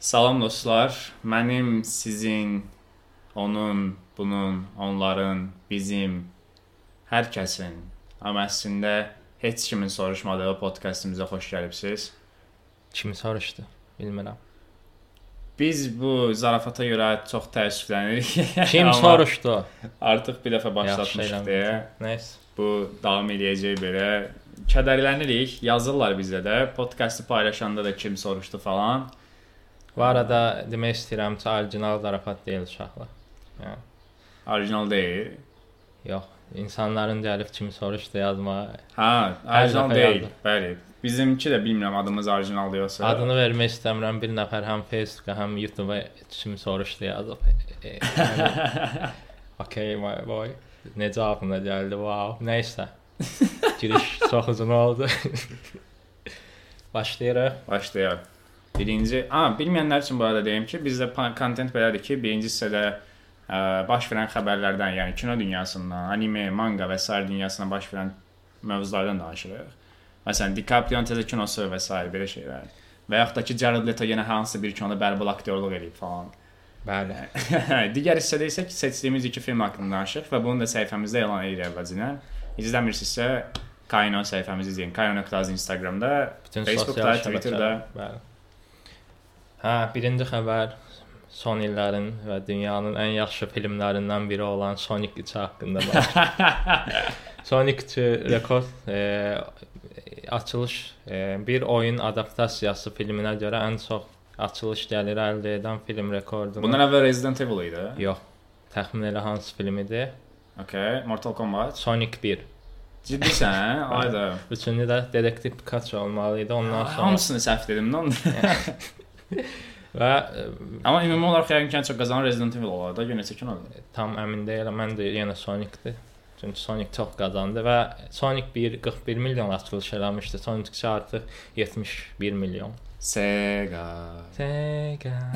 Salam dostlar. Mənim, sizin, onun, bunun, onların, bizim, hər kəsin, amma əslində heç kimin soruşmadığı podkastımıza xoş gəlibsiz. Kim soruşdu? Bilmirəm. Biz bu zarafata görə çox təəssüflənirik. Kim soruşdu? Artıq bir dəfə başlatmışıq deyə Nəysə. bu davam eləyəcək belə. Kədərlənirik. Yazırlar bizə də. Podkastı paylaşanda da kim soruşdu falan. Bu arada demək istəyirəm ki, orijinal zarafat deyil uşaqlar. Yəni, Orijinal deyil. yox, insanların gəlib kim soruşdu yazmağa. Hə, orijinal deyil. yazdım. Bəli. Bizimki də bilmirəm adımız orijinaldır yoxsa. Adını vermək istəmirəm. Bir nəfər həm Facebooka, həm YouTube-a kim soruşdu yazıb. E, yəni, okay, my boy. Necə ağlına gəldi? Wow. Nəysə. Giriş çox uzun oldu. Başlayırıq. Başlayaq. Birinci, a, bilməyənlər üçün bu arada deyim ki, bizdə pa- content belədir ki, birinci hissədə ə, baş verən xəbərlərdən, yəni kino dünyasından, anime, manga və sair dünyasından baş verən mövzulardan danışırıq. Məsələn, DiCaprio-nun təzə kinosu və s. belə şeylər. Və yaxud da ki, Jared Leto yenə hansısa bir kinoda bərbal aktyorluq edib falan. Bəli. Digər hissədə isə ki, seçdiyimiz iki film haqqında danışırıq və bunu da səhifəmizdə elan edirik əvvəlcədən. İzləmirsinizsə Kaino səhifəmizi izləyin. Kaino.az Instagramda, Bütün Facebookda, Twitterdə. Bəli. Hə, birinci xəbər son illərin və dünyanın ən yaxşı filmlərindən biri olan Sonic 3 haqqında var. Sonic 2 rekord e, açılış e, bir oyun adaptasiyası filminə görə ən çox açılış gəliri əldə edən film rekordunu. Bundan əvvəl Resident Evil idi. yox. Təxmin elə hansı film idi? Okay, Mortal Kombat. Sonic 1. Ciddisən? Ayda. Üçüncü də Detektiv Pikachu olmalı idi. Ondan sonra Hamısını səhv dedim lan. və e, Amma ümumi olaraq yəqin ki, ən çox qazanan Resident Evil olar da, yenə çəkin olur. Tam əmin deyiləm. Mən də yenə Sonic-dir. Çünki Sonic çox qazandı və Sonic 1 41 milyon açılış eləmişdi. Sonic 2 artıq 71 milyon. Sega. Sega.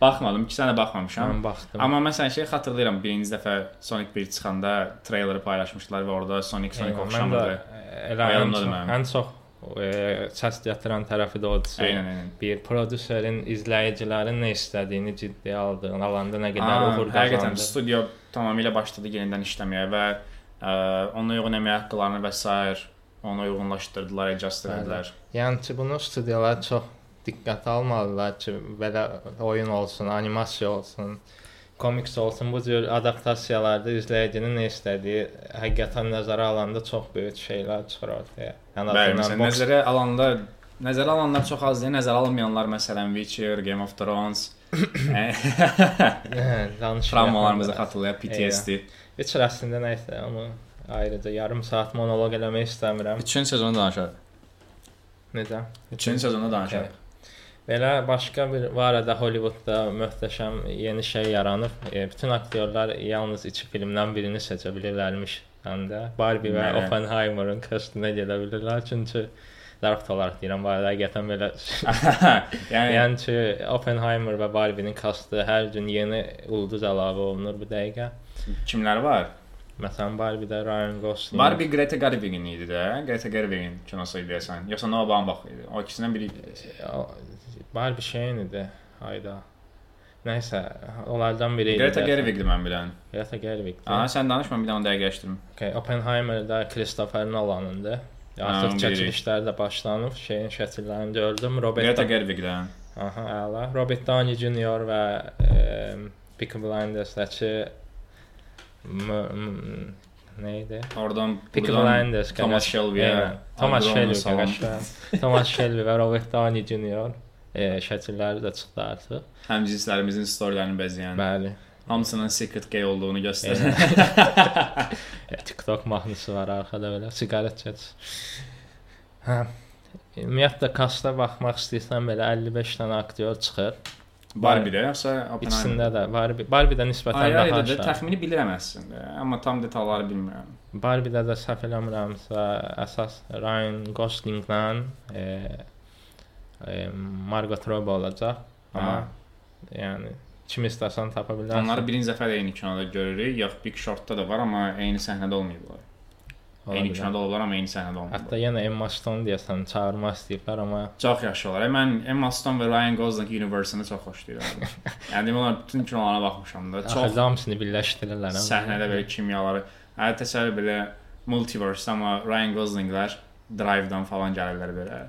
Baxmadım, iki sənə baxmamışam. Mən baxdım. Amma məsələn şey xatırlayıram, birinci dəfə Sonic 1 çıxanda treyleri paylaşmışdılar və orada Sonic Sonic mən oxşamırdı. elə ən çox, ən çox e, səs gətirən tərəfi də eynən. Bir prodüserin izləyicilərin nə istədiyini ciddiyə aldığını, alanda nə qədər Aa, uğur Həqiqətən qazandı. studio tamamilə başladı yenidən işləməyə və ə, ona uyğun əmək haqqlarını və s. ona uyğunlaşdırdılar, adjust etdilər. Yəni ki, bunu studiyalar çox diqqətə almalılar ki, belə oyun olsun, animasiya olsun, komiks olsun, bu cür adaptasiyalarda izləyicinin nə istədiyi həqiqətən nəzərə alanda çox böyük şeylər çıxır ortaya. Yəni Bəli, məsələn, boks- nəzərə alanlar nəzərə alanlar çox az deyil, nəzərə alınmayanlar məsələn Witcher, Game of Thrones, travmalarımızı xatırlayır, PTSD. Heç əslində nə isə onu ayrıca yarım saat monoloq eləmək istəmirəm. 3-cü sezonu danışaq. Necə? 3-cü sezonu danışaq. Belə başqa bir var da Hollywoodda möhtəşəm yeni şey yaranıb. E, bütün aktyorlar yalnız iki filmdən birini seçə bilirlərmiş. Həm də Barbie və Bəli. Oppenheimer'ın kastinə gedə bilirlər. Çünki zarafat olaraq deyirəm, bu arada həqiqətən belə. yəni yəni ki, Oppenheimer və Barbie-nin kastı hər gün yeni ulduz əlavə olunur bu dəqiqə. kimlər var? Məsələn, Barbie-də Ryan Gosling. Barbie Greta Gerwig'in idi də. Greta Gerwig'in kinosu idi deyəsən. Yoxsa Noah Baumbach idi. O ikisindən biri idi. Barbie şeyin idi. Hayda. Nəysə, onlardan biri idi. Greta deyəsən. Gerwig'dir mən bilən. Greta Gerwig. Aha, sən danışma, bir də onu dəqiqləşdirim. Okay, Oppenheimer-da Christopher Nolan'ındır. Ha, Artıq onu çəkilişlər də başlanıb. Şeyin şəkillərini gördüm. Robert Greta Gerwig'dən. Aha, əla. Robert Downey Jr. və e, Peaky Blinders-dakı m- m- nə idi? Oradan Peaky buradan Blinders Thomas qəqəş- Shelby-yə, Eynən, Thomas Adriano Shelby Salam. qəqəş- Thomas Shelby və Robert Downey Jr. E, şəkilləri də çıxdı artıq. Həmcinslərimizin storylərini bəzəyən. Bəli. Hamısının secret gay olduğunu göstərən. E, TikTok mahnısı var arxada belə siqaret çək. Hə. Ümumiyyətlə kasta baxmaq istəyirsən belə 55 dənə aktyor çıxır. Barbie-də yoxsa Oppenheimer? İkisində də Barbie, Barbie-də nisbətən Ayrı daha aşağı. təxmini bilirəm əslində, amma tam detalları bilmirəm. Barbie-də də səhv eləmirəmsə, əsas Ryan Gosling-lə e, e, Margot Robbie olacaq. Amma yəni kim istəsən tapa bilərsən. Onları birinci dəfə də eyni kinoda görürük. Yox, Big Short-da da var, amma eyni səhnədə olmayıblar. Ola Eyni kinoda olublar, amma eyni səhnədə olmurlar. Hətta yenə Emma Stone deyəsən çağırmaq istəyiblər, amma Çox yaxşı olar. Mən Emma Stone və Ryan Gosling universe-ını çox xoşlayıram. yəni demək olar bütün kinolarına baxmışam da. çox hamısını birləşdirirlər. səhnədə belə kimyaları. Hə təsəvvür belə multiverse amma Ryan Goslinglər Drive-dan falan gəlirlər belə.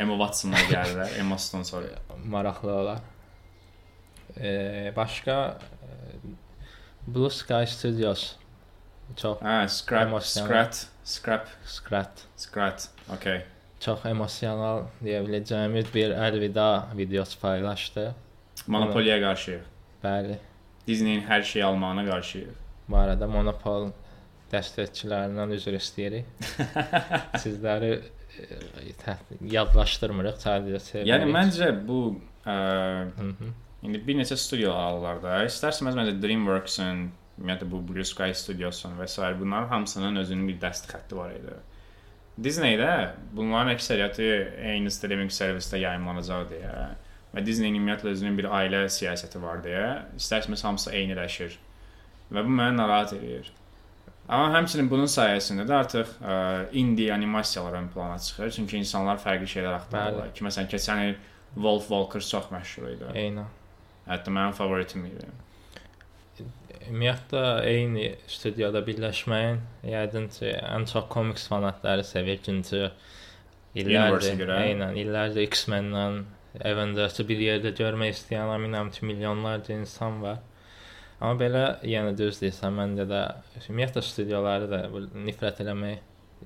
Emma Watsonlar gəlirlər, Emma Stone sonra. maraqlı olar. Eee başqa e, Blue Sky Studios çox Hə, scrap, Emosional. scrat, scrap, skrat, scrat. Okay. çox emosional deyə biləcəyimiz bir əlvida videosu paylaşdı. Monopoliya qarşıyıq. Bəli. Disney-in hər şeyi almağına qarşıyıq. Bu arada Monopol dəstəkçilərindən üzr istəyirik. Sizləri e, yadlaşdırmırıq sadəcə sevmirik. Yəni məncə bu ə, Hı -hı. İndi bir neçə studiya alırlar da. İstərsəniz məncə DreamWorks-ın, ümumiyyətlə bu Blue Sky Studios-un və s. bunların hamısının özünün bir dəst xətti var idi. Disney-də bunların əksəriyyəti eyni streaming servisdə yayımlanacaq deyə və Disney-nin ümumiyyətlə özünün bir ailə siyasəti var deyə istərsəniz hamısı eyniləşir. Və bu məni narahat edir. Amma həmçinin bunun sayəsində də artıq ə, indie animasiyalar ön plana çıxır. Çünki insanlar fərqli şeylər axtarırlar. Ki məsələn keçən il Wolf Walkers çox məşhur idi. Eynən. Hətta mənim favoritim idi. Ümumiyyətlə eyni studiyada birləşməyin yəqin ki, ən çox komiks fanatları sevir çünki illərdir, eynən, illərdir X-Men-dən Avengers-ı bir yerdə görmək istəyən əminəm ki, milyonlarca insan var. Amma belə yenə düz deyirsən, məncə də ümumiyyətlə studiyaları da nifrət eləmək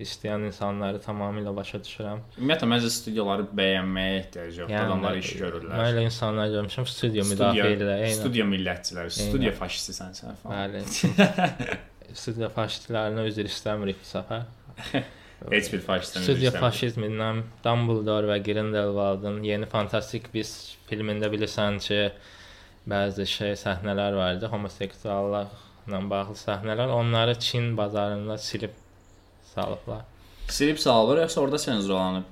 istəyən insanları tamamilə başa düşürəm. Ümumiyyətlə məncə studiyaları bəyənməyə ehtiyac yoxdur. Yəni, Adamlar iş Mən görürlər. elə insanlar görmüşəm studiya müdafiə edirlər. Studiya millətçilər, Eynən. studiya faşistisən sən falan. Bəli. studiya faşistlərinə üzr istəmirik bu səfər. Heç bir faşistdən Studiya faşizmindən Dumbledore və Grindelwaldın yeni fantastik biz filmində bilirsən ki, bəzi şey səhnələr var idi, homoseksuallıqla bağlı səhnələr. Onları Çin bazarında silib salıblar. Silib salır yoxsa orada senzurlanıb?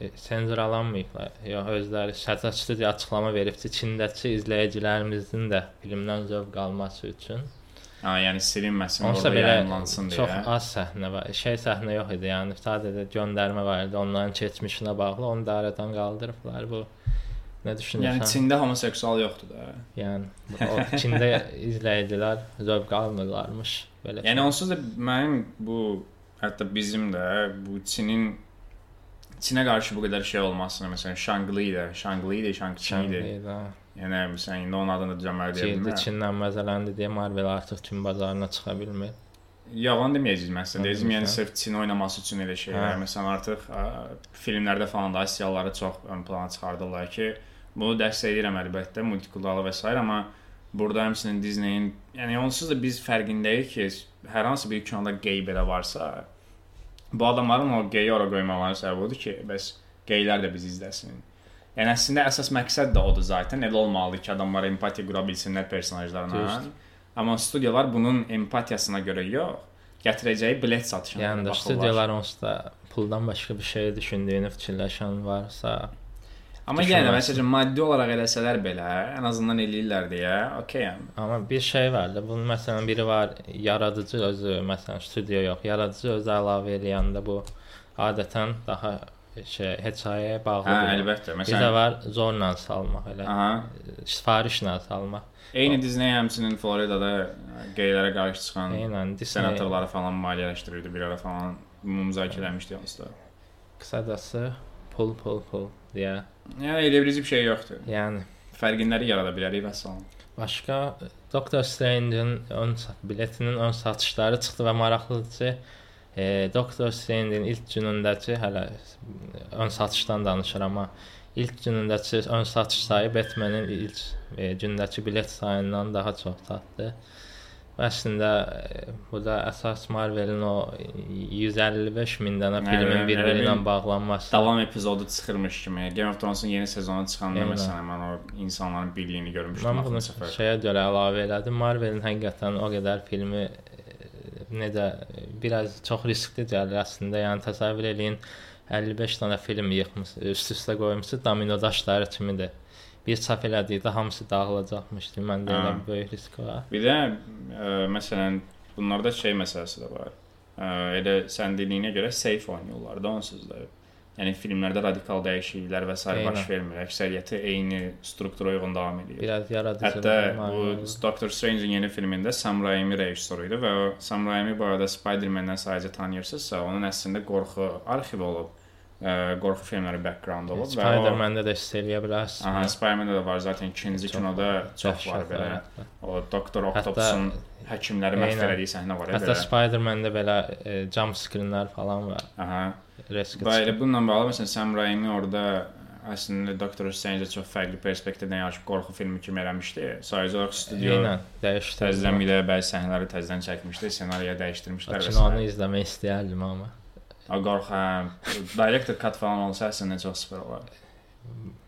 E, Senzuralanmayıblar. Yox, özləri studiya açıqlama verib ki, Çindəki izləyicilərimizin də filmdən zövq alması üçün Ha, yəni silinməsin, Onsa orada yayımlansın çox deyə. az səhnə var. Şey səhnə yox idi, yəni sadəcə göndərmə var idi onların keçmişinə bağlı. Onu da aradan qaldırıblar. Bu nə düşünürsən? Yəni Çində homoseksual yoxdur da. yəni o Çində izləyicilər zövq almırlarmış belə. Yəni onsuz da mənim bu hətta bizim də bu Çinin Çinə qarşı bu qədər şey olmasına, məsələn, Shangli də, Shangli də, Shang-Chi idi. Şangayda Yəni məsələn indi onun adını düzəlməli deyə Çində bilmirəm. Çindən məzələndi deyə Marvel artıq Çin bazarına çıxa bilmir. Yalan deməyəcəyik məsələn. Nə Deyəcəm yəni sırf Çin oynaması üçün elə şey. Hə. Məsələn artıq ə, filmlərdə falan da Asiyalıları çox ön plana çıxardırlar ki, bunu dəstəkləyirəm əlbəttə, multikultural və s. amma burada həmçinin Disney-in, yəni onsuz da biz fərqindəyik ki, hər hansı bir kinoda gey belə varsa, bu adamların o geyi ora qoymalarının səbəbi odur ki, bəs geylər də bizi izləsin. Yəni əslində əsas məqsəd də odur zaten. Elə olmalıdır ki, adamlar empatiya qura bilsinlər personajlarla. Amma studiyalar bunun empatiyasına görə yox, gətirəcəyi bilet satışına Yəni baxırlar. studiyalar onsuz da puldan başqa bir şey düşündüyünü fikirləşən varsa, Amma yenə də məsələn maddi olaraq eləsələr belə, ən azından eləyirlər deyə, okeyəm. Amma bir şey var da, bunun məsələn biri var, yaradıcı özü, məsələn, studiya yox, yaradıcı özü əlavə eləyəndə bu adətən daha şey hekayəyə bağlı. Hə, əlbəttə. Bir də Məsələn, var zorla salmaq elə. aha, Sifarişlə salmaq. eyni Disney həmçinin Floridada qeylərə qarşı çıxan Eynən senatorları falan maliyyələşdirirdi bir ara falan müzakirə etmişdi onsuz da. qısacası pul pul pul deyə. Yəni elə bir bir şey yoxdur. Yəni Fərqinləri yarada bilərik və salam. başqa Doctor Strange-in ön biletinin ön satışları çıxdı və maraqlıdır ki, e, Doctor Strange-in ilk günündəki hələ ön satışdan danışıram amma ilk günündəki ön satış sayı Batman-in ilk e, gündəki bilet sayından daha çox çatdı. Əslində e, bu da əsas Marvel-in o 155 min dənə filmin bir-biri ilə bağlanması. Davam epizodu çıxırmış kimi. Game of Thrones-un yeni sezonu çıxanda Eynən. məsələn mən o insanların birliyini görmüşdüm Mən bunu səfər. şeyə görə əlavə elədim. Marvelin həqiqətən o qədər filmi e, necə e, biraz çox riskli gəlir əslində. Yəni təsəvvür eləyin 55 dənə film yığmısı, üst-üstə qoymusu domino daşları kimidir. Bir çap elədikdə hamısı dağılacaqmış. Məndə elə Hə. bir böyük risk var. Bir də ə, məsələn bunlarda şey məsələsi də var. ə, elə sən dediyinə görə safe oynayırlar da onsuz da. Yəni filmlərdə radikal dəyişikliklər və s. Baş vermir. Əksəriyyəti eyni struktura uyğun davam edir. Biraz yaradıcı. Hətta bu. Doctor Strange-in yeni filmində Sam Raimi rejissor idi və Sam Raimi bu arada Spider-Man-dən sadəcə tanıyırsınızsa, onun əslində qorxu arxivi olub, ə, qorxu filmləri background olub və Spider-Man-də də hiss eləyə bilərsən. Aha, Spider-Man-də də var zaten ikinci kinoda çox var belə. hətta. O Doktor Octopusun həkimləri məhv Eynən. elədiyi səhnə var Hətta. Spider-Man-də belə e, jump screen-lər falan var. Aha. Və elə bununla bağlı məsələn Sam Raimi orada əslində Doctor Strange-ə çox fərqli perspektivdən yanaşıb qorxu filmi kimi eləmişdi. Sadəcə olaraq studio Eynən, dəyişdi. təzədən bir də bəzi səhnələri təzədən çəkmişdi, ssenariyə dəyişdirmişlər və Kinonu s. izləmək istəyərdim amma. Hə, director cut falan olsa əslində çox super olar.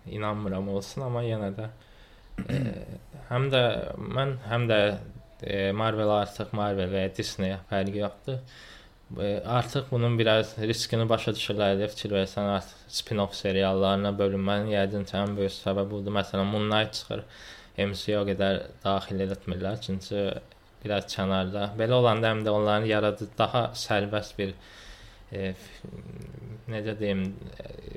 inanmıram olsun, amma yenə də e, həm də mən həm də e, Marvel artıq Marvel və Disney fərqi yoxdur. E, artıq bunun biraz riskini başa düşürlər deyə fikir versən artıq spin-off seriallarına bölünmənin yəqin ki, ən böyük səbəbi budur. Məsələn, Moon Knight çıxır. MCU-ya qədər daxil etmirlər, çünki biraz kənarda. Belə olanda həm də onların yaradıcı daha sərbəst bir e, necə deyim,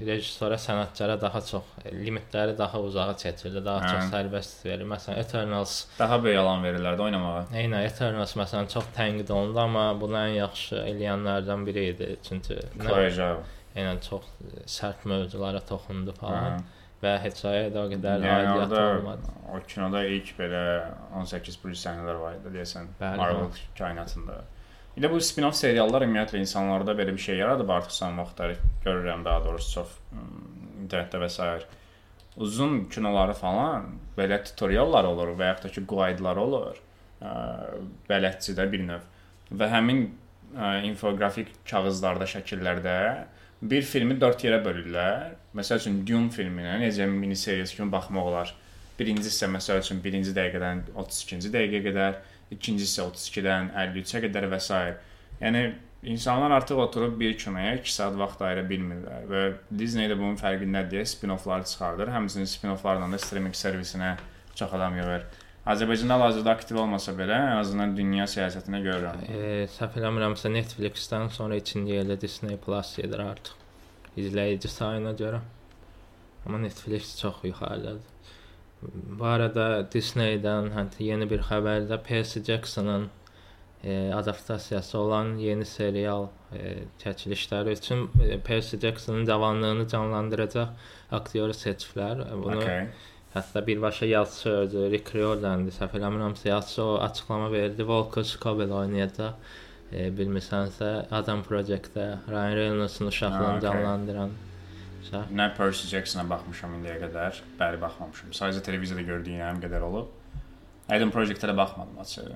rejissora, sənətçara daha çox limitləri daha uzağa çəkirdi, daha Hə. çox sərbəst verir. Məsələn, Eternals, Daha böyük alan verirlər də oynamağa. Eyni Eternals məsələn çox tənqid olundu, amma bunu ən yaxşı eləyənlərdən biri idi. Çünki Zhao. eynən çox sərt mövzulara toxundu Hə. falan və hekayə də o qədər Yəni aidiyyət olmadı. o kinoda ilk belə 18 plus səhnələr var idi deyəsən Bəli, Marvel kainatında. Bir də bu spin-off seriallar ümumiyyətlə insanlarda belə bir şey yaradıb artıq son vaxtlar görürəm daha doğrusu çox internetdə və s. Uzun kinoları falan belə tutoriallar olur və yaxud da ki guide-lar olur. Ə, Bələdçidə bir növ. Və həmin infografik kağızlarda, şəkillərdə bir filmi 4 yerə bölürlər. Məsəl üçün Dune filminə necə mini seriyası kimi baxmaq olar. Birinci hissə məsəl üçün 1-ci dəqiqədən 32-ci dəqiqəyə qədər, ikinci hissə 32-dən 53-ə qədər və s. Yəni insanlar artıq oturub bir kinoya 2 saat vaxt ayıra bilmirlər və Disney də bunun fərqindədir deyə spin-offlar çıxardır. Həmçinin spin-offlarla da streaming servisinə çox adam yığır. Azərbaycanda hal-hazırda aktiv olmasa belə, ən azından dünya siyasətinə görürəm. E, səhv eləmirəmsə Netflix-dən sonra ikinci yerdə Disney Plus gedir artıq. İzləyici sayına görə. Amma Netflix çox yuxarıdadır. Bu arada Disney-dən hətta yeni bir xəbərdə Percy Jackson'ın e, adaptasiyası olan yeni serial e, çəkilişləri üçün e, Percy Jackson'ın cavanlığını canlandıracaq aktyoru seçiblər. Bunu Okay. Hətta birbaşa yazıçı özü Rick Riordan'dı. Səhv eləmirəmsə yazıçı o açıqlama verdi. Walker Scobell oynayacaq. E, bilmirsənsə Adam Project-də Ryan Reynolds-un uşaqlığını okey. canlandıran uşaq. Nə Percy Jackson-a baxmışam indiyə qədər. Bəli, baxmamışam. Sadəcə televizorda gördüyüm qədər olub. Aydın Project-ə də baxmadım açığı.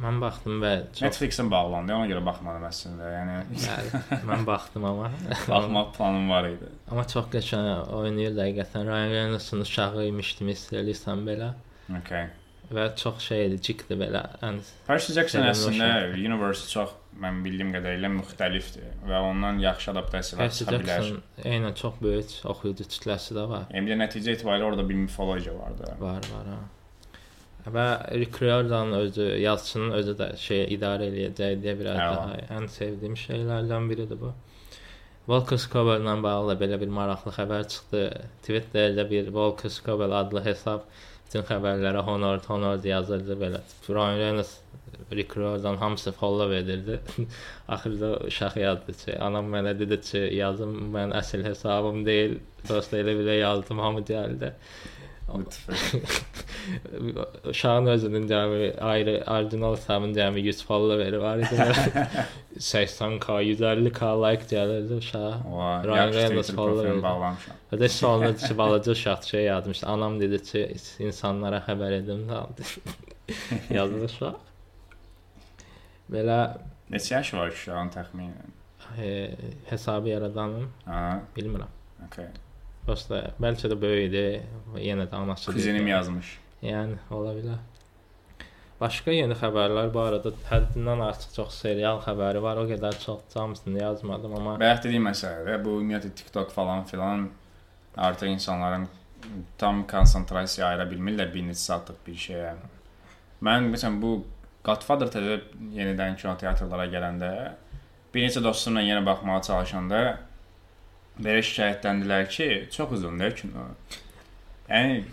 Mən baxdım və çox Netflix-in bağlandı, ona görə baxmadım əslində. Yəni Bəli, mən baxdım amma baxmaq planım var idi. amma çox qəşəng oynayır həqiqətən. Ryan Reynolds-un uşağı imiş kimi hiss eləyirsən belə Okay. Və çox şeydir, cikdir belə. Ən Percy Jackson əslində uşaq. universe çox mən bildiyim qədərilə müxtəlifdir və ondan yaxşı adaptasiyalar Percy çıxa bilər. Jackson eynən çox böyük oxuyucu kütləsi də var. Bir də nəticə etibarilə orada bir mifologiya var da. Var, var ha. Və Rick Riordan özü, yazıçının özü də şey idarə eləyəcək deyə Hə, daha ən sevdiyim şeylərdən biridir bu. Walker Scobell-la bağlı belə bir maraqlı xəbər çıxdı. Twitterdə bir Walker Scobell adlı hesab bütün xəbərlərə honor, honor yazırdı belə. Ryan Reynolds, Rick Riordan hamısı follow edirdi. Axırda uşaq yazdı ki, anam mənə dedi ki, yazım mən əsl hesabım deyil. Dost elə belə yazdım, hamı gəldi. Uşağın özünün cəmi ayrı orijinal hesabın cəmi 100 follow veri var idi. 80k, 150k like gəlirdi uşağa. Vay, Ryan yaxşı Reynolds Twitter follow profilimi edir. bağlamışam. Və də sonunda ki, balaca uşaq şey yazmışdı. Anam dedi ki, insanlara xəbər edim də. Yazdı uşaq. Belə Neçə yaşı var uşağın təxminən? e, hesabı yaradanım, Ha, bilmirəm. okay. Prosta bəlkə də böyük idi. Yenə də anası. Kuzenim deyildi. yazmış. Yəni ola bilər. Başqa yeni xəbərlər bu arada həddindən artıq çox serial xəbəri var. O qədər çox hamısını yazmadım amma Bayaq dediyim məsələdə bu ümumiyyətlə TikTok falan filan artıq insanların tam konsentrasiya ayıra bilmirlər bir neçə saatlıq bir şeyə. Mən məsələn bu Godfather təzə yenidən kinoteatrlara gələndə bir neçə dostumla yenə baxmağa çalışanda belə şikayətləndilər ki, çox uzundur kino. Yəni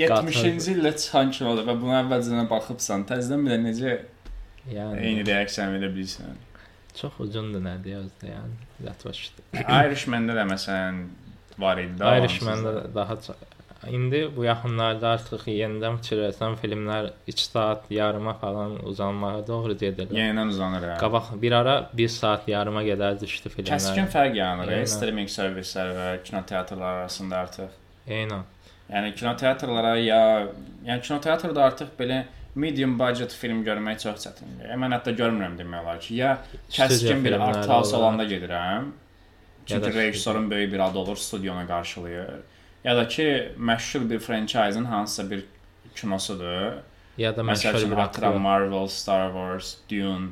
70-ci ildə çıxan kinodur və buna əvvəlcədən baxıbsan, təzədən bir də necə Yəni eyni reaksiya verə bilirsən. çox uzundur nədir özdə yəni. Yatmışdı. Irishman-da da məsələn var idi. da Irishman-da daha çox İndi bu yaxınlarda artıq yenidən fikirləsəm filmlər 2 saat yarıma falan uzanmağa doğru gedirlər. Yenidən uzanır. hə. Qabaq bir ara 1 saat yarıma qədər düşdü filmlər. Kəskin fərq yaranır e, streaming servislər və kinoteatrlar arasında artıq. Eynən. Yəni kinoteatrlara ya, yəni kinoteatrda artıq belə medium budget film görmək çox çətindir. E, mən hətta görmürəm demək olar ki, ya kəskin bir art house olanda gedirəm. Çünki rejissorun böyük bir adı olur, studionu qarşılayır. Ya da ki, məşhur bir franchise-ın hansısa bir kinosudur. Ya da məşhur bir atıram. Marvel, Star Wars, Dune.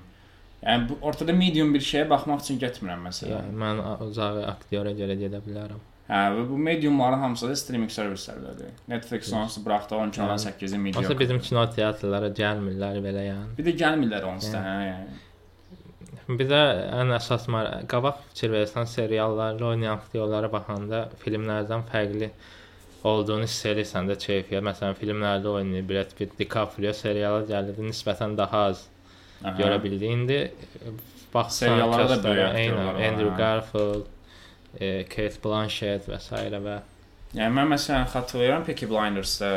Yəni bu ortada medium bir şeyə baxmaq üçün getmirəm məsələn. Ya, mən uzağı aktyora görə gedə bilərəm. Hə, və bu mediumların hamısı da streaming servislərdədir. Netflix onsuz buraxdı 10 kinodan 8-i medium. Onsuz bizim kino teatrlara gəlmirlər belə yəni. bir də gəlmirlər onsuz da, Yəni. hə, yəni. Bir də ən əsas qabaq fikir versən seriallarda oynayan aktyorlara baxanda filmlərdən fərqli olduğunu hiss edirsən də keyfiyyət. Məsələn, filmlərdə oynayır Brad Pitt, DiCaprio seriala gəlirdi nisbətən daha az Aha. görə bildi. İndi baxsan Seriallarda da böyük aktyorlar Andrew. Garfield, e, Kate Blanchett və s. və Yəni mən məsələn xatırlayıram Peaky Blinders-da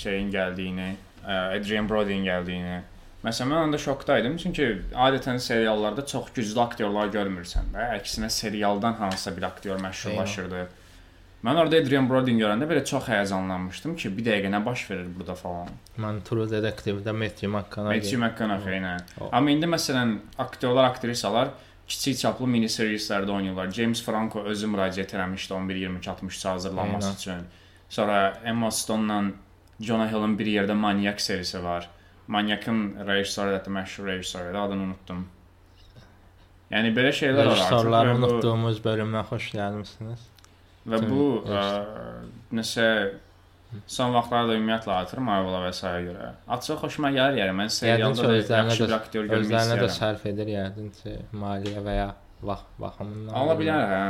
şeyin gəldiyini, ə, Adrian Brody'nin gəldiyini. Məsələn mən onda şokdaydım çünki adətən seriallarda çox güclü aktyorlar görmürsən də. Əksinə serialdan hansısa bir aktyor məşhurlaşırdı. Mən orada Adrian Brody'ni görəndə belə çox həyəcanlanmışdım ki, bir dəqiqə nə baş verir burada falan. mən True Detective-də Matthew McConaughey. Matthew McConaughey ilə. Amma indi məsələn aktyorlar, aktrisalar kiçik çaplı mini seriallarda oynayırlar. James Franco özü müraciət etmişdi 11 22 63 hazırlanması Aynen. üçün. Sonra Emma Stone-la Jonah Hill-in bir yerdə Maniac serisi var. Maniac'ın rejissoru da məşhur rejissoru adını unutdum. Yəni belə şeylər var Rejissorları və bu- unutduğumuz bölümdən xoş gəlmisiniz. Və Tüm bu ə, nəsə son vaxtlarda ümumiyyətlə artır Marvel-a və s. görə. Açıq xoşuma gəlir yəni mən serialda da yaxşı bir aktyor görmək Özlərinə də istəyirəm. sərf edir yəqin ki, maliyyə və ya vaxt baxımından. Ola bilər, hə.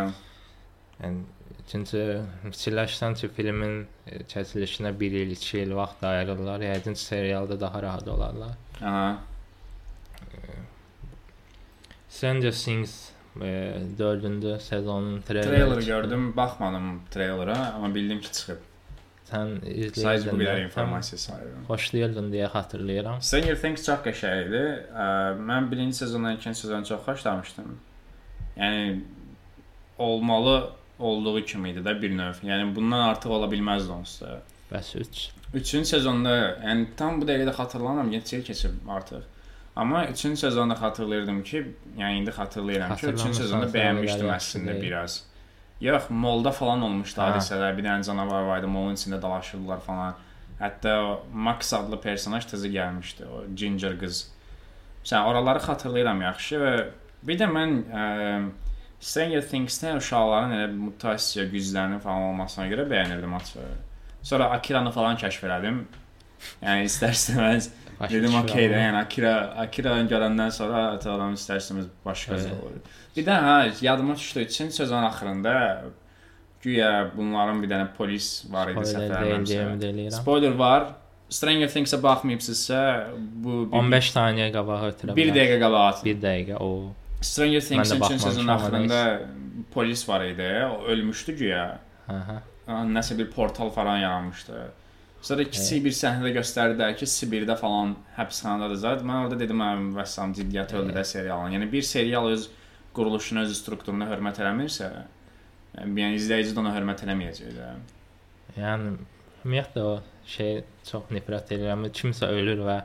Yəni çünki fikirləşsən ki, filmin e, çəkilişinə 1 il, 2 il vaxt ayırırlar. Yəqin serialda daha rahat olarlar. Aha. Stranger Things e, 4-cü sezonun treyleri. Trailer'ı gördüm, baxmadım trailer'a, amma bildim ki çıxıb. Sən izləyirdin. Sadəcə bu qədər də, informasiya sayıram. Xoşlayırdın deyə xatırlayıram. Stranger Things çox qəşəng idi. Mən birinci sezondan ikinci sezonu çox xoşlamışdım. Yəni olmalı olduğu kimi idi də bir növ. Yəni bundan artıq ola bilməzdi onsuz da. Bəs 3 Üçüncü sezonda, yəni tam bu dəqiqədə xatırlamıram, neçə il keçib artıq. Amma üçüncü sezonda xatırlayırdım ki, yəni indi xatırlayıram ki, üçüncü Xatırlamırsan, sezonda sən bəyənmişdim əslində deyil. biraz. Yox, molda falan olmuşdu Ha. hadisələr, bir dənə canavar var idi, molun içində dalaşırdılar falan. Hətta Max adlı personaj təzə gəlmişdi, o Ginger qız. Sən oraları xatırlayıram yaxşı və bir də mən ə, Stranger Things-də uşaqların elə mutasiya güclərinin falan olmasına görə bəyənirdim açığı. Sonra Akira-nı falan kəşf elədim. Yəni istər-istəməz başa dedim okey də, yəni Akira Akira-nı görəndən sonra adam istər-istəməz başqa evet. olur. Bir də hə, yadıma düşdü, üçüncü sezon axırında güya bunların bir dənə polis var idi eləyirəm. Spoiler var. Stranger Things-ə baxmayıbsınızsa bu bir, 15 saniyə qabağa ötürə bir dəqiqə qabaq. 1 dəqiqə o Stranger Things-in üçüncü baxmamışam, sezonun amma axırında polis var idi. O ölmüşdü güya. hə Nəsə bir portal falan yaranmışdı. Sonra kiçik bir səhnədə göstərdilər ki, Sibirdə falan həbsxanadadır zət. Mən orada dedim, hə, vəssam ciddiyyət öldü də serialın. Yəni bir serial öz quruluşuna, öz strukturuna hörmət eləmirsə, yəni izləyici də ona hörmət eləməyəcək də. Yəni ümumiyyətlə o şey çox nifrət edirəm. Kimsə ölür və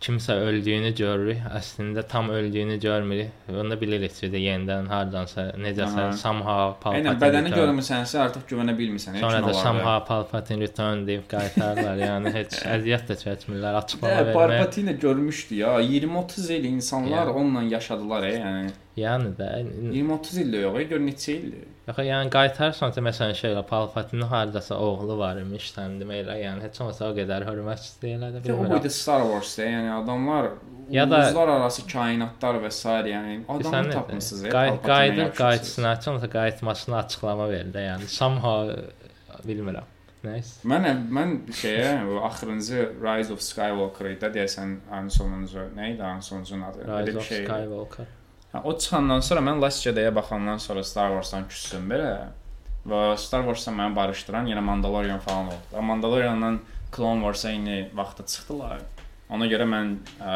kimsə öldüyünü görürük. Əslində tam öldüyünü görmürük. Onu bilirik ki, də yenidən hardansa necəsə Aynən Palpatine. bədəni return. görmüsənsə artıq güvənə bilmirsən. Sonra da somehow Palpatine return deyib qaytarırlar. yəni heç əziyyət də çəkmirlər, açıqlama vermir. Palpatine görmüşdü ya. 20-30 il insanlar Yəni. onunla yaşadılar, e, yəni. Yəni də 20-30 ildə yox, e, gör neçə ildir. Yox, yəni qaytarsan da məsələn şey elə Palpatine hardasa oğlu var imiş, sən deməklə, yəni heç olmasa o qədər hörmət istəyirlər də bilmirəm. boyda Star Wars-da, yəni adamlar Ya da- uluslararası kainatlar və s. yəni adamı tapmısınız. e, Qay- Qayıdır, yaxşısınız. qayıtısına, sonra qayıtmasına açıqlama verdi. Yəni somehow bilmirəm. Nəysə. Mən mən şeyə bu axırıncı Rise of Skywalker idi deyəsən ən sonuncu. Nə idi ən sonuncunun adı? Rise of şey. Skywalker. Ha, o çıxandan sonra mən Last Jedi-yə baxandan sonra Star Wars-dan küssüm belə. Və Star Wars-la məni barışdıran yenə Mandalorian falan oldu. Və Mandalorian-la Clone Wars-a eyni vaxtda çıxdılar. Ona görə mən ə,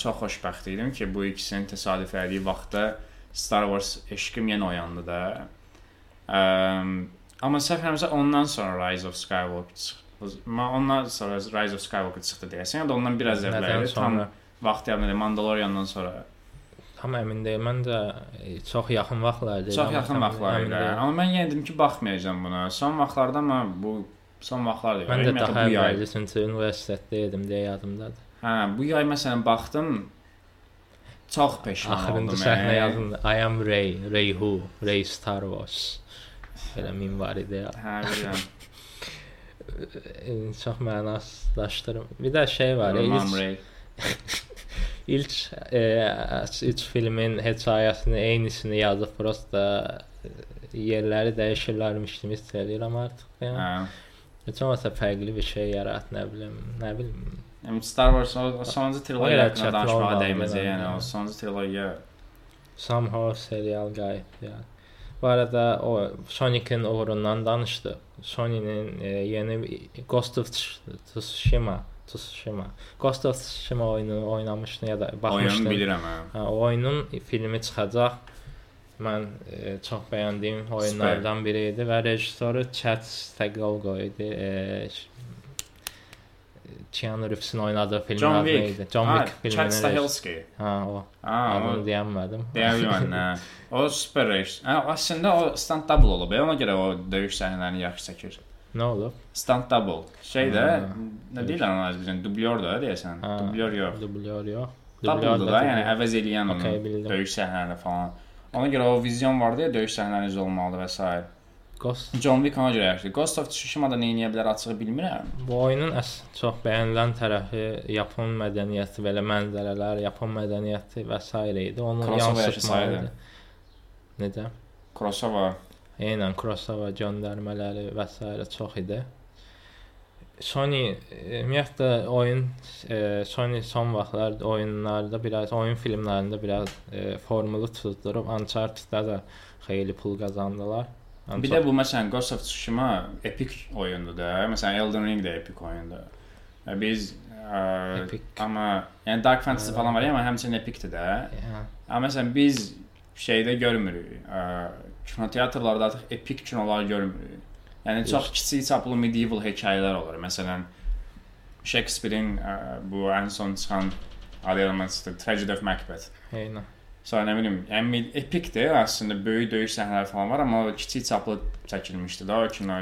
çox xoşbəxt idim ki, bu ikisinin təsadüf etdiyi vaxtda Star Wars eşqim yenə oyandı da. Ə, amma səhv eləmirəmsə ondan sonra Rise of Skywalker çıxdı. Ondan sonra Rise of Skywalker çıxdı deyəsən. Ya da ondan biraz əvvəl tam vaxtı yadımdadır Mandalorian-dan sonra. Tam əmin deyiləm. Mən də e, çox yaxın vaxtlar deyirəm. Çox yaxın vaxtlar idi. Amma mən yenə dedim ki, baxmayacağam buna. Son vaxtlarda amma bu son vaxtlardır. Mən də daha bu yay. əvvəl üçüncü universitetdə idim deyə yadımdadır. Hə, bu yay məsələn baxdım. Çox peşman Axırıncı oldum. səhnə e. yazın. I am Rey, Rey who, Rey Star Wars. Belə min var idi ya. Hə, bilirəm. E, Çox mənasızlaşdırım. Bir də şey var. Mamam İlk, Ray. ilk e, üç filmin hekayəsini eynisini yazıb prosta e, yerləri dəyişirlərmiş kimi hiss edirəm artıq. Yəni Hə. heç olmasa fərqli bir şey yarat, nə bilim, nə bilim. Yəni Star Wars o, sonuncu trilogiya haqqında danışmağa belə, Yəni o sonuncu trilogiya Somehow serial qayıtdı yəni. Bu arada o Sonic'in uğrundan danışdı. Sony'nin e, yeni Ghost of Tsushima, Tsushima. Ghost of Tsushima oyunu oynamışdın ya da oyunu baxmışdın. bilirəm hə. Ha, o oyunun filmi çıxacaq. Mən e, çox bəyəndiyim oyunlardan biri idi və rejissoru Chad Stahelko idi. E, Keanu Reeves'in oynadığı filmin John adı Wick. neydi? John Wick filminin. Chad. Stahelski. Ha, o. Ha, o Adını deyəmədim. Deyəbilməm nə. O super rejissor. Hə, əslində o stunt double olub. Ona görə o döyüş səhnələrini yaxşı çəkir. Nə olub? Stunt double. Şeydə Ha. nə deyirlər ona bizən dublyor da deyəsən. Ha. Dublyor yox. Dublyor yox. Double'dır da, yəni əvəz eləyən onu Okay, döyüş səhnələri falan. Ona görə o vizyon vardı ya döyüş səhnələri olmalıdır və s. Ghost John Wick ona görə yaxşıdır. Ghost of Tsushima-da nə edə bilər açığı bilmirəm. bu oyunun əs çox bəyənilən tərəfi Yapon mədəniyyəti, belə mənzərələr, Yapon mədəniyyəti və s. idi. Onu yansıtmalı. yaşasaydı. Necə? Kurosawa Eynən Kurosawa göndərmələri və s. çox idi. Sony e, ümumiyyətlə oyun e, Sony son vaxtlar oyunlarda biraz oyun filmlərində biraz e, formulu tuzdurub Uncharted-da da xeyli pul qazandılar. Bir də bu məsələn Ghost of Tsushima epik oyundur da. Məsələn Elden Ring də epik oyundur. Və Biz ə, Epic. amma yəni Dark Fantasy falan var amma həmçinin epikdir də. Yəni, Amma məsələn biz şeydə görmürük. Ə, kinoteatrlarda artıq epik kinolar görmürük. Yəni çox kiçik çaplı medieval hekayələr olur. Məsələn Shakespeare-in bu ən son çıxan adı Tragedy of Macbeth. eynən. Sonra nə bilim, yəni epikdir əslində böyük döyüş səhnələri falan var, amma kiçik çaplı çəkilmişdi da o kino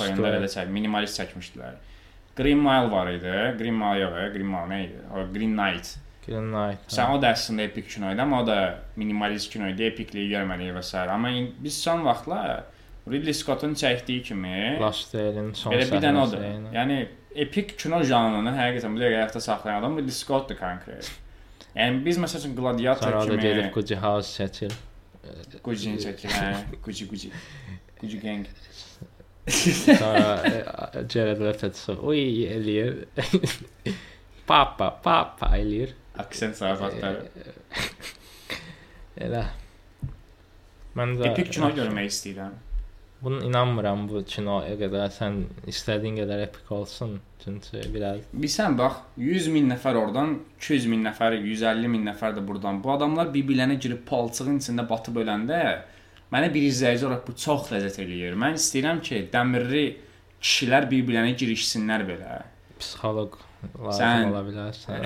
oyunda Duel. elə çək, minimalist çəkmişdilər. Green Mile var idi. Green Mile yox, Green Mile nə idi? O Green Knight. Green Knight. Sən o da əslində epik kino idi, amma o da minimalist kino idi, epikliyi görmədik və s. Amma biz son vaxtlar Ridley Scott'un çəkdiyi kimi Last Duel-in son belə bir dənə səhnəsi, odur. eynən. Yəni epik kino janrını həqiqətən dəqiqə ayaqda saxlayan adam Ridley Scott'dur konkret. Yəni biz məsəl üçün Gladiator Sonra kimi gedib Gucci House çəkir. Gucci-ni çəkir, hə, Gucci Gucci. Gucci gang. Sonra e, Jared Leto. Uy eləyir. papa, papa eləyir. Aksent zarafatları. Elə. Mən də Epik kino görmək istəyirəm. Bunun inanmıram bu kinoya qədər sən istədiyin qədər epik olsun. Çünki biraz Bilsən bax, 100 min nəfər oradan, 200 min nəfər, 150 min nəfər də burdan. Bu adamlar bir-birlərinə girib palçığın içində batıb öləndə mənə bir izləyici olaraq bu çox ləzzət eləyir. Mən istəyirəm ki, dəmirli kişilər bir-birlərinə girişsinlər belə. psixoloq lazım Sən- ola bilərsən.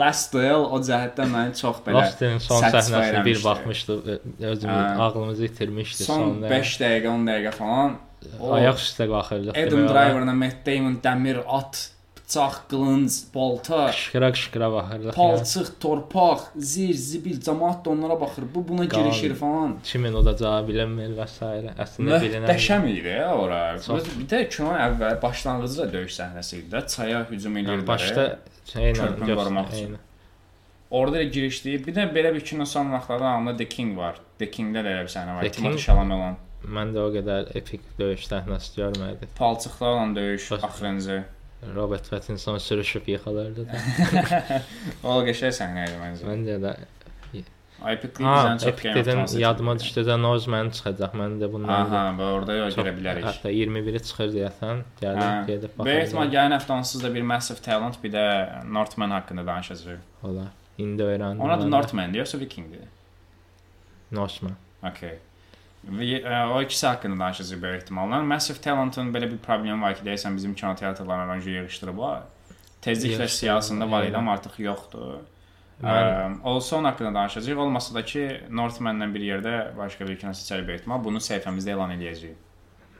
Last Duel o cəhətdən məni çox belə Lost-in son səhnəsinə bir baxmışdı, özümü ağlımızı itirmişdi son sonda. 5 dəqiqə, 10 dəqiqə falan o ayaq üstə qalxırdıq. Adam. Driver'la Matt Damon dəmir at bıçaq, qılınc, balta, Qışqıra qışqıra. Yəni, palçıq, torpaq, zir, zibil, cəmaət də onlara baxır. Bu buna Qan. girişir falan. kimin odacağı bilinmir və s. Əslində bilinən. Möhtəşəm idi ora. Bir də kinonun əvvəl başlanğıcı da döyüş səhnəsi idi də. Çaya hücum Yəni, edirlər. başda şeylə eynən. Orada da girişdi. Bir də belə bir kino son vaxtlarda ağlımda The King var. The King-də də elə bir səhnə var. Timothée King? Chalamet olan. Mən də o qədər epik döyüş səhnəsi görmədim. Palçıqlar olan döyüş axırıncı. Robert Pattinson sürüşüb yıxılırdı da. O qəşəng səhnə idi məncə. Məncə də. Ha, bizdən çox of dedim, yadıma düşdü də Norseman çıxacaq. Mən də bundan Aha, və orada yox görə bilərik. Hətta 21-i çıxır deyəsən, gəlib gedib Böyük ehtimal gələn həftə onsuz da bir Massive Talent, bir də Northman haqqında danışacağıq. Olar. İndi öyrəndim. Mən də. Northman yoxsa Vikingdir? Norseman. Okay. E, o ikisi haqqında danışacağıq böyük ehtimalla. Massive Talent'ın belə bir problemi var ki, deyəsən bizim kino teatrlarına önce yığışdırıblar. Tezliklə siyasında var idi, amma artıq yoxdur. Mən onun haqqında danışacağıq. Olmasa da ki, Northman-la bir yerdə başqa bir kino seçərik böyük ehtimal. Bunu səhifəmizdə elan edəcəyik.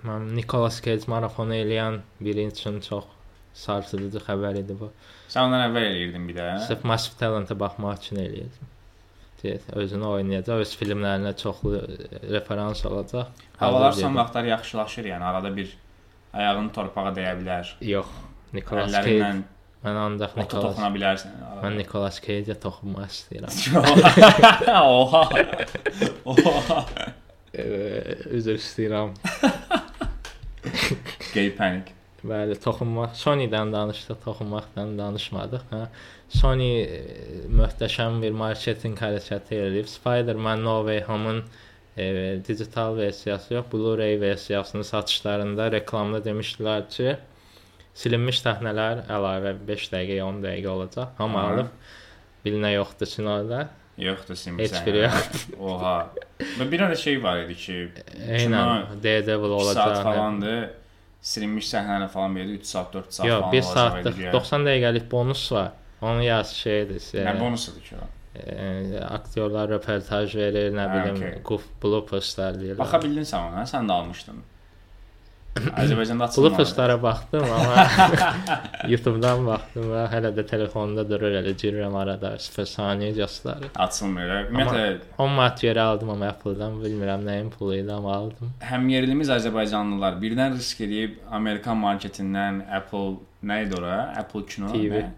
mən Nicolas Cage marafonu eləyən biri üçün çox sarsıdıcı xəbər idi bu. Sən ondan əvvəl eləyirdin bir də. Sırf Massive Talent-a baxmaq üçün eləyirdim. Deyək, özünü oynayacaq, öz filmlərinə çoxlu referans alacaq. Havalar son vaxtlar yaxşılaşır, yəni arada bir ayağını torpağa dəyə bilər. Yox, Nicolas Cage. Mən ancaq ota Nicolas toxuna bilərsən. Mən Nicolas Cage-ə toxunmaq istəyirəm. Oha. Oha. Üzr istəyirəm. Gay panic. Bəli, toxunmaq. Sony-dən danışdıq, toxunmaqdan danışmadıq, hə. Sony e, möhtəşəm bir marketinq hərəkəti edib. Spider-Man No Way Home-un e, digital versiyası yox, Blu-ray versiyasının satışlarında reklamda demişdilər ki, silinmiş səhnələr əlavə 5 dəqiqə, 10 dəqiqə olacaq. Hamı alıb bilinə yoxdur kinoda. Yoxdur simsə. Heç biri Oha. Və bir ara şey var idi ki, Eynən, Daredevil 2 olacaq. saat falandı. Silinmiş səhnələr falan verirdi 3 saat, 4 saat Yox, falan 1 olacaq saatlıq idi. 90 dəqiqəlik bonus var. Onu yaz şeydir. Nə e, bonusudur ki o? e, aktyorlar röportaj verir, nə bilim, okey. goof blooperslar deyirlər. Baxa bildin sən ona, sən də almışdın. Azərbaycanda açılmadı. blooperslara baxdım, amma YouTube-dan baxdım və hələ də telefonda durur, elə girirəm arada 0 saniyə göstərir. Açılmır. Ümumiyyətlə 10 manat geri aldım amma Apple-dan, bilmirəm nəyin pulu idi amma aldım. həm yerlimiz Azərbaycanlılar birdən risk edib Amerikan marketindən Apple nə idi ora? Apple kino. TV. nə?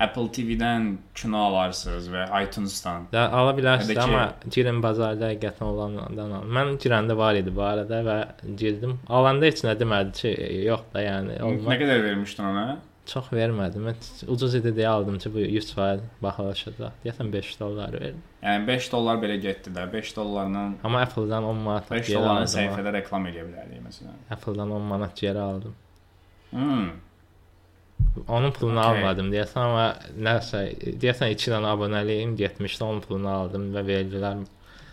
Apple TV-dən kino alarsınız və iTunes-dan. Da ala bilərsiniz, ki- amma girin bazarda həqiqətən olanlardan al. Mən girəndə var idi bu arada və girdim. Alanda heç nə demədi ki, yox da yəni Nə olmaz. qədər vermişdin ona? Çox vermədim. Mən ucuz idi deyə aldım ki, bu 100% baxılacaq. Deyəsən 5 dollar verdim. Yəni 5 dollar belə getdi də. 5 dollarla Amma Apple-dan 10 manat 5 geri dolların aldım. səhifədə reklam edə bilərdik məsələn. Apple-dan 10 manat geri aldım. Hmm. Onun pulunu Okey. almadım deyəsən, amma nəsə deyəsən 2 dənə abunəliyim getmişdi, onun pulunu aldım və verdilər.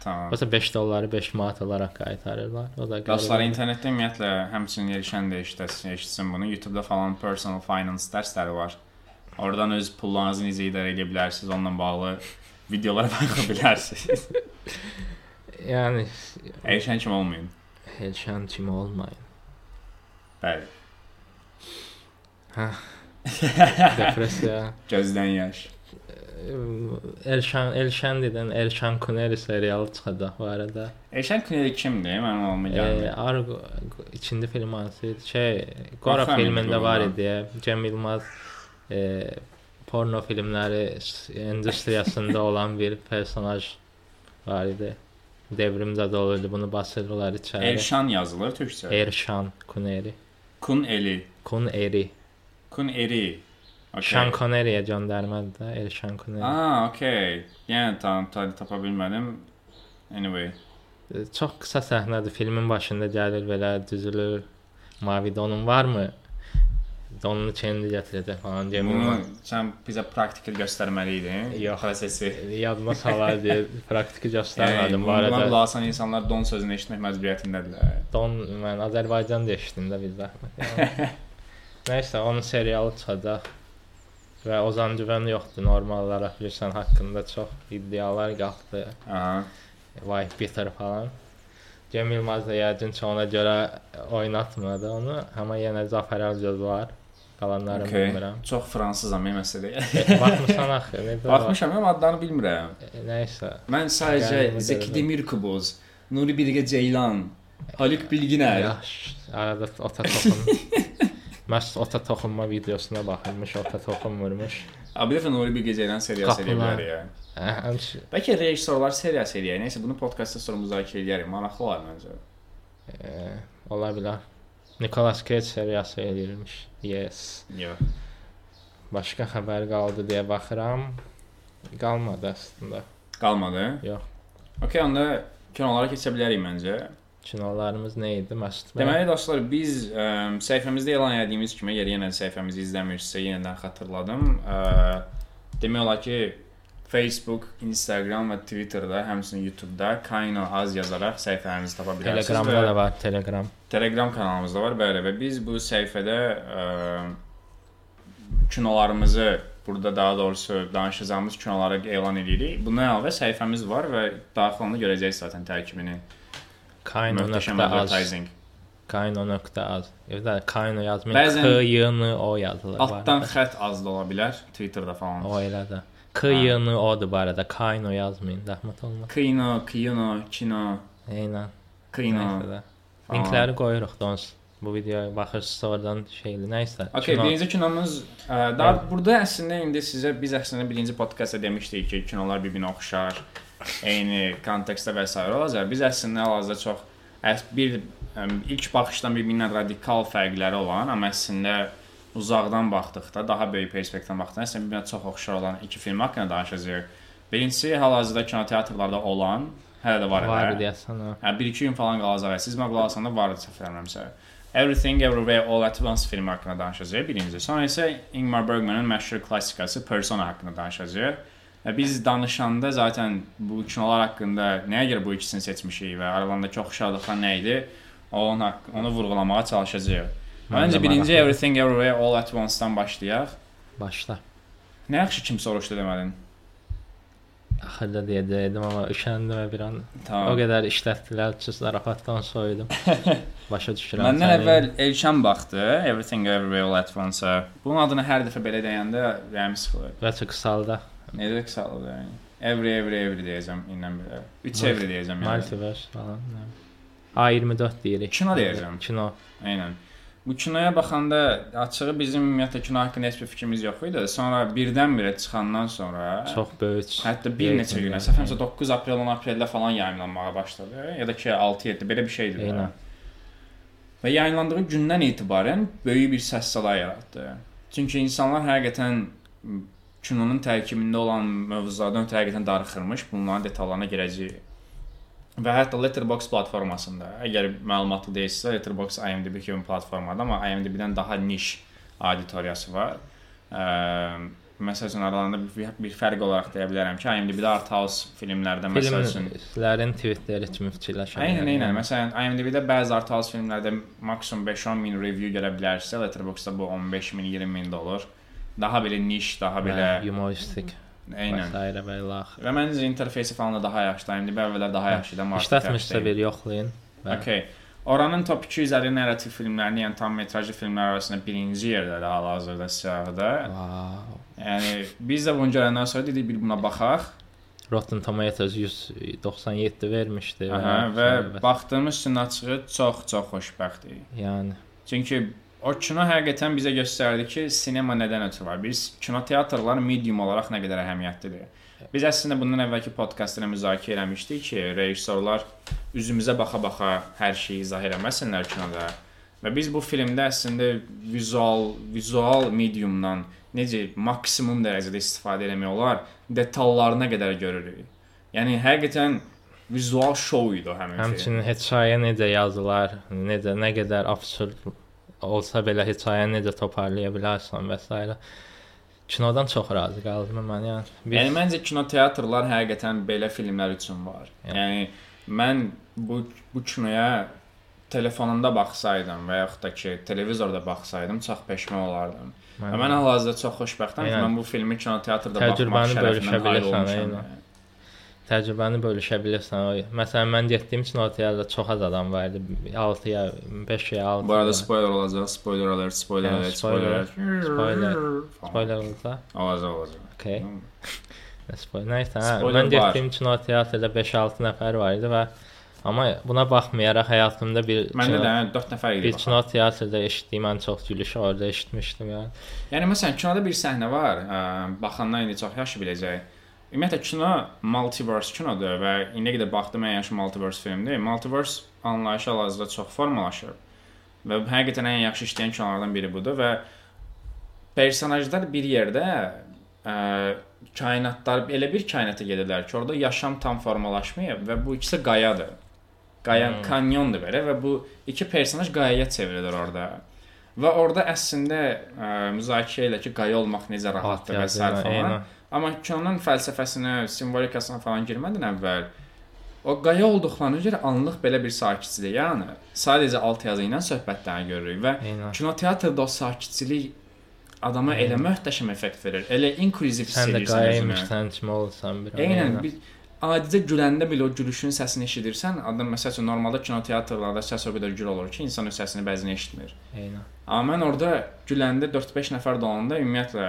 Tamam. Yoxsa 5 dolları 5 manat olaraq qaytarırlar. O da Dostlar internetdə ümumiyyətlə həmçinin erişən də eşitəsin, eşitsin bunu. YouTube-da falan personal finance dərsləri var. Oradan öz pullarınızı necə idarə edə bilərsiniz, onunla bağlı videolara baxa bilərsiniz. Yəni Erişən kimi olmayın. Elşan kimi olmayın. Bəli. Depressiya. Gözdən yaş. Elşan Elşan dedən Elşan Kuneri serialı çıxacaq bu arada. Erişən Kuneri kimdir? Mənim olma E, gəlmir. Argo ikinci film hansı idi? Şey, Qora filmində var idi. Cem Yılmaz e, porno filmləri industriyasında olan bir personaj var idi. Devrimdə də olurdu. Bunu basırdılar içəri. Erşan yazılır türkcə. Erşan Kuneri. Kun Eli. Kuneri. Kun Eri. Okay. Sean Connery'yə göndərmədi də Erşan Kuneri. Aa, okey. Yəni tam ta tapa bilmədim. Anyway. E, Çox qısa səhnədir. Filmin başında gəlir belə düzülür. Mavi donun varmı? Donunu kendi gətirəcək falan deyə Bunu bunu sən bizə praktikal göstərməli idin. Yox. prosesi. yadıma salar deyə praktiki Yəni, göstərmədim bu buna arada. qulaq asan insanlar don sözünü eşitmək məcburiyyətindədirlər. Don mən Azərbaycan deşdim də biz zəhmət. Yəni. Nəysə, onun serialı çıxacaq. Və Ozan Güvən yoxdur normal olaraq bilirsən haqqında çox iddialar qalxdı. Aha. Vay bitter falan. Cem Yılmaz da yəqin ki ona görə oynatmadı onu, amma yenə Zafər Əlgöz var. qalanlarını Okay. bilmirəm. Çox fransızam məsələ. E, Baxmısan axı, Baxmışam, amma adlarını bilmirəm. E, Nəysə. Mən sadəcə Zeki gəldi. Demirkubuz, Nuri Bilge Ceylan, Haluk Bilginer. Yaxşı. Arada ota toxun. Məhz ota toxunma videosuna baxırmış, ota toxunmurmuş. Abi bir dəfə Nuri Bilge Ceylan seriyası eləyə bilər ya. Hə, həmçinin Bəlkə rejissorlar seriyası eləyək. Nəysə bunu podkastda sonra müzakirə edərik. Maraqlı olar məncə. e, ola bilər. Nicolas Cage seriyası eləyirmiş. Yes. Yox. Başqa xəbər qaldı deyə baxıram. Qalmadı əslində. Qalmadı. Yox. Okay, onda kinolara keçə bilərik məncə. Kinolarımız nə idi? Bəy? Deməli dostlar, biz ə, səhifəmizdə elan etdiyimiz kimi, əgər yenə səhifəmizi izləmirsinizsə, yenidən xatırladım. Ə, demək olar ki, Facebook, Instagram və Twitterdə, həmçinin YouTube-da Kaino az yazaraq səhifələrimizi tapa bilərsiniz. Telegramda da var, Telegram. Telegram kanalımız da var, bəli və biz bu səhifədə ə, kinolarımızı burada daha doğrusu danışacağımız kinoları elan edirik. Bundan əlavə səhifəmiz var və daxil olanda görəcəksiniz zaten tərkibini. Kaino.az. Kaino.az. Evdə Kaino yazmayın. Bəzən- K Y N O yazılır. Altdan xətt az da ola bilər Twitterdə falan. O elə də. K Y N O-dur bu arada. Kaino yazmayın. Zəhmət olmaz. Kino, kino, kino, Eynən. kino. Linkləri qoyuruq dons. Bu videoya baxırsınız oradan şeyli nəysə. Okay, Kino- birinci kinomuz ə, daha burada əslində indi sizə biz əslində birinci podkastda demişdik ki, kinolar bir-birinə oxşar, eyni kontekstdə və s. olacaq. Biz əslində hal-hazırda çox bir ilk baxışdan bir-birindən radikal fərqləri olan, amma əslində uzaqdan baxdıqda, daha böyük perspektivdən baxdıqda əslində bir-birinə çox oxşar olan iki film haqqında danışacağıq. Birincisi hal-hazırda kinoteatrlarda olan, hələ də var. var deyəsən. Hə, 1-2 gün falan qalacaq. Siz məqalə alsanda var idi səhv eləmirəmsə. Everything Everywhere All at Once filmi haqqında danışacağıq birinci. Sonra isə Ingmar Bergman'ın məşhur klassikası Persona haqqında danışacağıq. Biz danışanda zaten bu kinolar haqqında nəyə görə bu ikisini seçmişik və aralarındakı oxşarlıqlar nə idi? Onun haqq onu vurğulamağa çalışacağıq. Mən Məncə birinci. Everything Everywhere All at Once-dan başlayaq. Başla. Nə yaxşı kim soruşdu demədin. Axırda deyəcəydim amma üşəndim və bir an o Tamam. qədər işlətdilər ki, zarafatdan soyudum. Başa düşürəm. Məndən səni. əvvəl Elşan baxdı Everything Everywhere All at Once-a. Bunun adını hər dəfə belə deyəndə rəhmi sıxılır. və çox qısaldı. Necə qısaldı yəni? Every every every deyəcəm indən belə. 3 Multi- every deyəcəm yəni. Multiverse falan. nə bilim. A24 deyirik. Kino deyəcəm. Kino. Eynən. Bu kinoya baxanda açığı bizim ümumiyyətlə kino haqqında heç bir fikrimiz yox idi. Sonra birdən-birə çıxandan sonra Çox böyük. hətta bir neçə günə, səfərimsə 9 aprel 10 apreldə falan yayımlanmağa başladı. Ya da ki 6-7 belə bir şeydir. Eynən. Və yayınlandığı gündən etibarən böyük bir səs-səda yaratdı. Çünki insanlar həqiqətən kinonun tərkibində olan mövzulardan həqiqətən darıxırmış. Bunların detallarına girəcəyik. Və hətta Letterboxd platformasında, əgər məlumatlı deyilsə, Letterboxd IMDb kimi platformadır, amma IMDb-dən daha niş auditoriyası var. Ə, məsəl üçün aralarında bir, bir fərq olaraq deyə bilərəm ki, IMDb-də art house filmlərdə məsəl üçün Filmlərin tweetləri kimi fikirləşirəm. Aynen, aynen. Məsələn, IMDb-də bəzi art house filmlərdə maksimum 5-10 min review görə bilərsə, Letterboxd-da bu 15 min, 20 min dollar. Daha belə niş, daha belə humoristik. Aynen. Vesairə belə axır. Və məncə interfeysi falan da daha yaxşıdır. IMDb əvvəllər daha yaxşı idi, amma İşlətmişsə bir yoxlayın. Və Okay. Oranın top 250 narrativ filmlərinin, yəni tam metrajlı filmlər arasında birinci yerdədir hal-hazırda siyahıda. Wow. Yəni biz də bunu görəndən sonra dedik bir buna baxaq. Rotten Tomatoes 197 vermişdi Aha, və sonra- baxdığımız üçün açığı çox-çox xoşbəxtik. yəni Çünki o kino həqiqətən bizə göstərdi ki, sinema nədən ötürü var. Biz kinoteatrlar medium olaraq nə qədər əhəmiyyətlidir. Biz əslində bundan əvvəlki podkastda müzakirə etmişdik ki, rejissorlar üzümüzə baxa-baxa hər şeyi izah eləməsinlər kinoda. Və biz bu filmdə əslində vizual vizual mediumdan necə maksimum dərəcədə istifadə etmək olar, detallarına qədər görürük. Yəni həqiqətən vizual show idi o həmin film. həmçinin hekayə necə yazılar, necə nə qədər absurd olsa belə hekayəni necə toparlaya bilərsən və s. Kinodan çox razı qaldım mən yəni. Bir Yəni məncə kinoteatrlar həqiqətən belə filmlər üçün var. Yəni. Yəni mən bu bu kinoya telefonumda baxsaydım və yaxud da ki, televizorda baxsaydım çox peşman olardım. Və mən hal-hazırda çox xoşbəxtəm ki, Eynən. mən bu filmi kinoteatrda baxmaq bölüşə şərəfindən nail olmuşam. yəni. Təcrübəni bölüşə bilirsən. Məsələn, mən getdiyim üçün o teatrda çox az adam var idi. 6 ya 5 ya 6. Bu arada spoiler olacaq. Spoiler alert, spoiler Hə, alert, spoiler, spoiler alert. spoiler, Falan. spoiler olacaq. Olacaq, olacaq. Okay. Spoiler. Nəysə, hə, Spoiler mən getdiyim üçün o teatrda 5-6 nəfər var idi və amma buna baxmayaraq həyatımda bir Məndə də 4 nəfər idi. bir kino teatrda eşitdiyim ən çox gülüşü orada eşitmişdim yəni. Yəni məsələn kinoda bir səhnə var, ə, baxanlar indi çox yaxşı biləcək. Ümumiyyətlə kino multiverse kinodur və indiyə qədər baxdım ən yaxşı multiverse filmdir. Multiverse anlayışı hal-hazırda çox formalaşıb və həqiqətən ən yaxşı işləyən kinolardan biri budur və personajlar bir yerdə ə, kainatlar elə bir kainata gedirlər ki, orada yaşam tam formalaşmayıb və bu ikisi qayadır. Qaya Hmm. kanyondur belə və bu iki personaj qayaya çevrilir orada. Və orada əslində ə, müzakirə elə ki, qaya olmaq necə rahatdır və s. Eynən, falan. eynən. Amma kinonun fəlsəfəsinə, simvolikasına falan girmədən əvvəl o qaya olduqlarına görə anlıq belə bir sakitçilik, yəni sadəcə alt yazı ilə söhbətləri görürük və Eynən. kino teatrda o sakitçilik adama elə möhtəşəm effekt verir. Elə inklüziv hiss Sən də edirsən qaya özünü. imişsən kimi olsan bir. Eynən bir adicə güləndə belə o gülüşün səsini eşidirsən, adam məsəl üçün normalda kino teatrlarda səs o qədər gür olur ki, insan öz səsini bəzən eşitmir. Eynən. Amma mən orada güləndə 4-5 nəfər dolanda ümumiyyətlə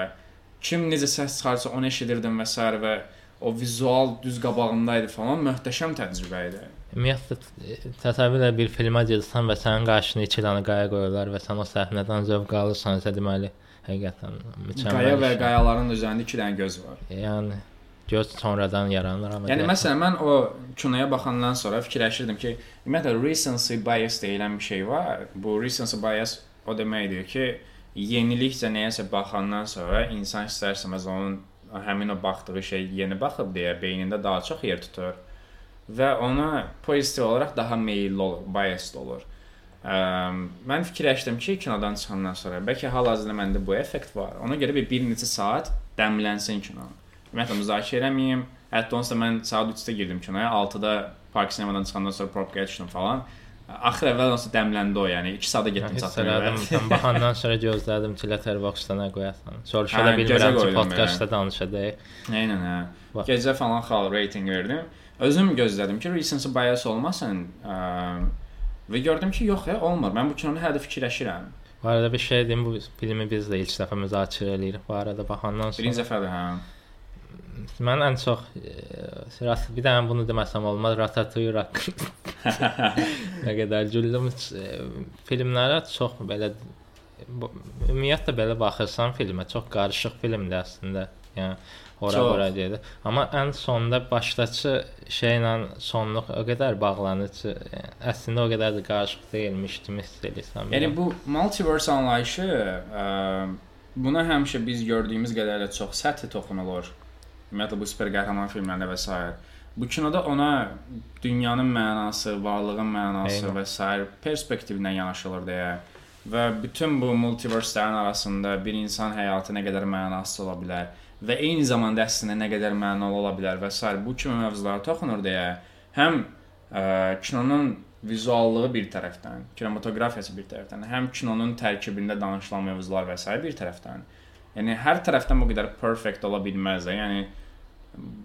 kim necə səs çıxarsa onu eşidirdim və s. və o vizual düz qabağımda idi falan möhtəşəm təcrübə idi. Ümumiyyətlə təsəvvür et bir filmə gedirsən və sənin qarşına 2 dənə qaya qoyurlar və sən o səhnədən zövq alırsansa deməli həqiqətən mükəmməl. Qaya və işdir. qayaların üzərində 2 dənə göz var. Yəni göz sonradan yaranır amma. Yəni deyək- məsələn mən o kinoya baxandan sonra fikirləşirdim ki, ümumiyyətlə recency bias deyilən bir şey var. Bu recency bias o deməkdir ki, yenilikcə nəyəsə baxandan sonra insan istərsəməz onun həmin o baxdığı şey yeni baxıb deyə beynində daha çox yer tutur və ona pozitiv olaraq daha meylli olur, biased olur. Ə, mən fikirləşdim ki, kinodan çıxandan sonra bəlkə hal-hazırda məndə bu effekt var. Ona görə bir, bir neçə saat dəmlənsin kino. Ümumiyyətlə müzakirə eləməyim. Hətta onsuz da mən saat 3-də girdim kinoya, 6-da park sinemadan çıxandan sonra probkaya düşdüm falan. Axır əvvəl onsuz dəmləndi o, yəni 2 saata getdim evə. Sən baxandan sonra gözlədim ki, Letterboxd-da nə qoyasan. Soruşa Hə, da gecə bilmirəm ki, podkastda danışacağıq. Eynən hə. Gecə falan xal rating verdim. Özüm gözlədim ki, recency bias olmasın. Ə, və gördüm ki, yox ya, olmur. Mən bu kinonu hələ fikirləşirəm. Bu arada bir şey deyim, bu filmi biz də ilk dəfə müzakirə eləyirik. Bu arada baxandan sonra Birinci dəfədir hə. Mən ən çox e, bir dənə bunu deməsəm olmaz, Ratatouille haqqında. nə qədər güldüm. E, Filmlərə çox belə bu- ümumiyyətlə belə baxırsan filmə, çox qarışıq filmdir əslində. Yəni ora Çox. ora gedir. Amma ən sonda başdakı şeylə sonluq o qədər bağlanır ki, yəni, əslində o qədər də qarışıq deyilmiş kimi hiss edirsən. Yəni bu multiverse anlayışı ə, buna həmişə biz gördüyümüz qədər də çox səthi toxunulur. Ümumiyyətlə bu super qəhrəman filmlərində və s. Bu kinoda ona dünyanın mənası, varlığın mənası Eynən. və s. perspektivindən yanaşılır deyə və bütün bu multiverse-lərin arasında bir insan həyatı nə qədər mənasız ola bilər və eyni zamanda əslində nə qədər mənalı ola bilər və s. bu kimi mövzulara toxunur deyə həm ə, kinonun vizuallığı bir tərəfdən, kinematografiyası bir tərəfdən, həm kinonun tərkibində danışılan mövzular və s. bir tərəfdən. Yəni hər tərəfdən bu qədər perfect ola bilməz də. Yəni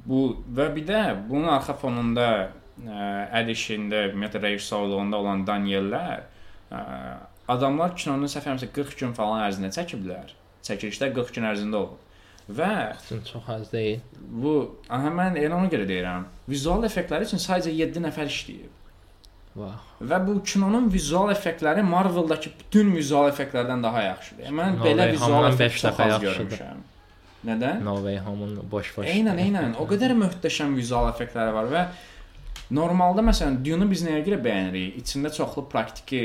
bu və bir də bunun arxa fonunda ə, əl işində, ümumiyyətlə rejissorluğunda olan Daniellər ə, adamlar kinonun səhv eləmirəmsə 40 gün falan ərzində çəkiblər. Çəkilişlər 40 gün ərzində olub. Və üçün çox az deyil. bu aha mən elə ona görə deyirəm. Vizual effektləri üçün sadəcə 7 nəfər işləyib. Vah. Və bu kinonun vizual effektləri Marvel-dakı bütün vizual effektlərdən daha yaxşıdır. Yəni Mən No belə vizual effekt çox az görmüşəm. Nədən? No Way Home-un boş-boş. Eynən, eynən. O qədər möhtəşəm vizual effektləri var və normalda məsələn Dune-u biz nəyə görə bəyənirik? İçində çoxlu praktiki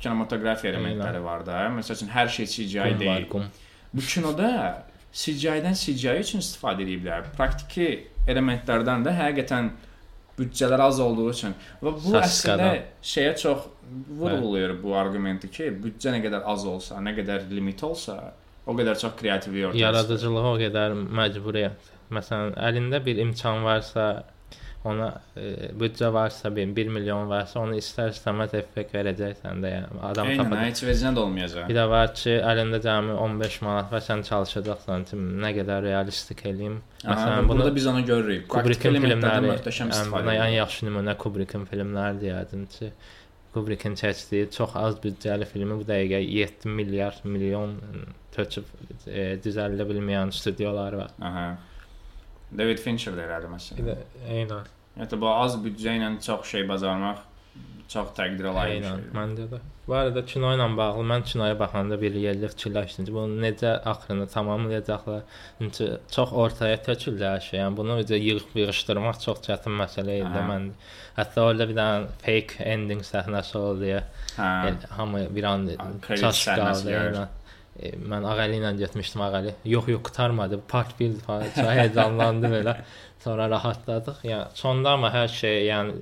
kinematografiya elementləri var da. Məsəl üçün hər şey CGI deyil. Bu kinoda CGI-dən CGI üçün istifadə ediblər. Praktiki elementlərdən də həqiqətən büdcələr az olduğu üçün və bu Saskadan. əslində şeyə çox vurğulayır bu arqumenti ki, büdcə nə qədər az olsa, nə qədər limit olsa, o qədər çox çıxır. Yaradıcılığa o qədər məcburiyyət. Məsələn, əlində bir imkan varsa, ona e, büdcə varsa, 1 milyon varsa, onu istər-istəməz effekt verəcəksən də, yəni adam Eynən, tapacaq. heç vecinə də olmayacaq. Bir də var ki, əlində cəmi 15 manat var, sən çalışacaqsan ki, nə qədər realistik eləyim. Məsələn, bunu biz onu görürük. Kubrickin filmləri, möhtəşəm istifadə buna ən yaxşı nümunə Kubrickin filmləri deyərdim ki, Kubrickin çəkdiyi çox az büdcəli filmi bu dəqiqə 7 milyard milyon töküb e, düzəldə bilməyən studiolar var. Aha. David Fincher də elədi məsələn. Eynən, Hətta bu az büdcə ilə çox şey bacarmaq çox təqdirə layiq şeydir. məncə də. Bu arada kino ilə bağlı mən kinoya baxanda bir yerli fikirləşdim ki, bunu necə axırını tamamlayacaqlar. Çünki çox ortaya töküldü hər şey. Yəni bunu necə yığıb yığışdırmaq çox çətin məsələ idi mən. Hətta orada bir dənə fake ending səhnəsi oldu ya. Hə. Hamı bir an credit E, mən Ağəli ilə getmişdim Ağəli. Yox, yox, qutarmadı. Part 1 falan. Çox heyecanlandım elə. Sonra rahatladıq. Yəni sonda amma hər şey, yəni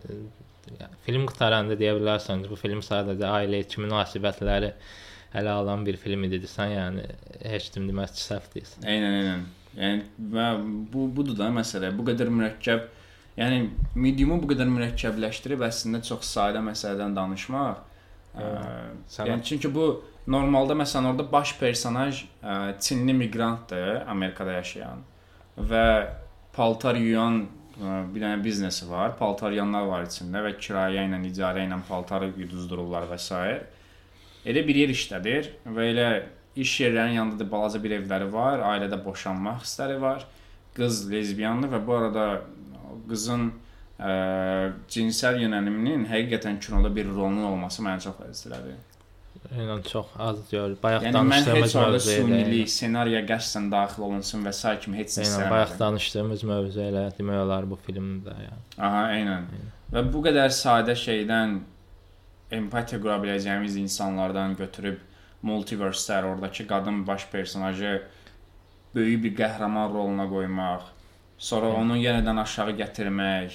yəni, film qutaranda deyə bilərsən bu film sadəcə ailə içi münasibətləri ələ alan bir film idi desən, yəni heç kim deməz ki, səhv deyilsən. Eynən, eynən. Yəni və bu budur da məsələ. Bu qədər mürəkkəb, yəni mediumu bu qədər mürəkkəbləşdirib əslində çox sadə məsələdən danışmaq. Ə, Sənət. yəni çünki bu normalda məsələn orada baş personaj ə, Çinli miqrantdır, Amerikada yaşayan və paltar yuyan ə, bir dənə biznesi var. Paltar yuyanlar var içində və kirayə ilə, icarə ilə paltarı yuduzdururlar və s. Elə bir yer işlədir və elə iş yerlərinin yanında da balaca bir evləri var, ailədə boşanmaq hissləri var. Qız lezbiyandır və bu arada qızın ə, cinsəl yönəliminin həqiqətən kinoda bir rolunun olması məni çox əzizlədi. Eynən çox az görür. Bayaq Yəni danışdığımız mövzu ilə. sunilik, ssenariyə qəsdən daxil olunsun və s. kimi heç nə Eynən bayaq istəmirəm. danışdığımız mövzu ilə demək olar bu filmdə yəni. Aha, eynən. Və bu qədər sadə şeydən empatiya qura biləcəyimiz insanlardan götürüb multiverse-lər, oradakı qadın baş personajı böyük bir qəhrəman roluna qoymaq, sonra onu yenidən aşağı gətirmək,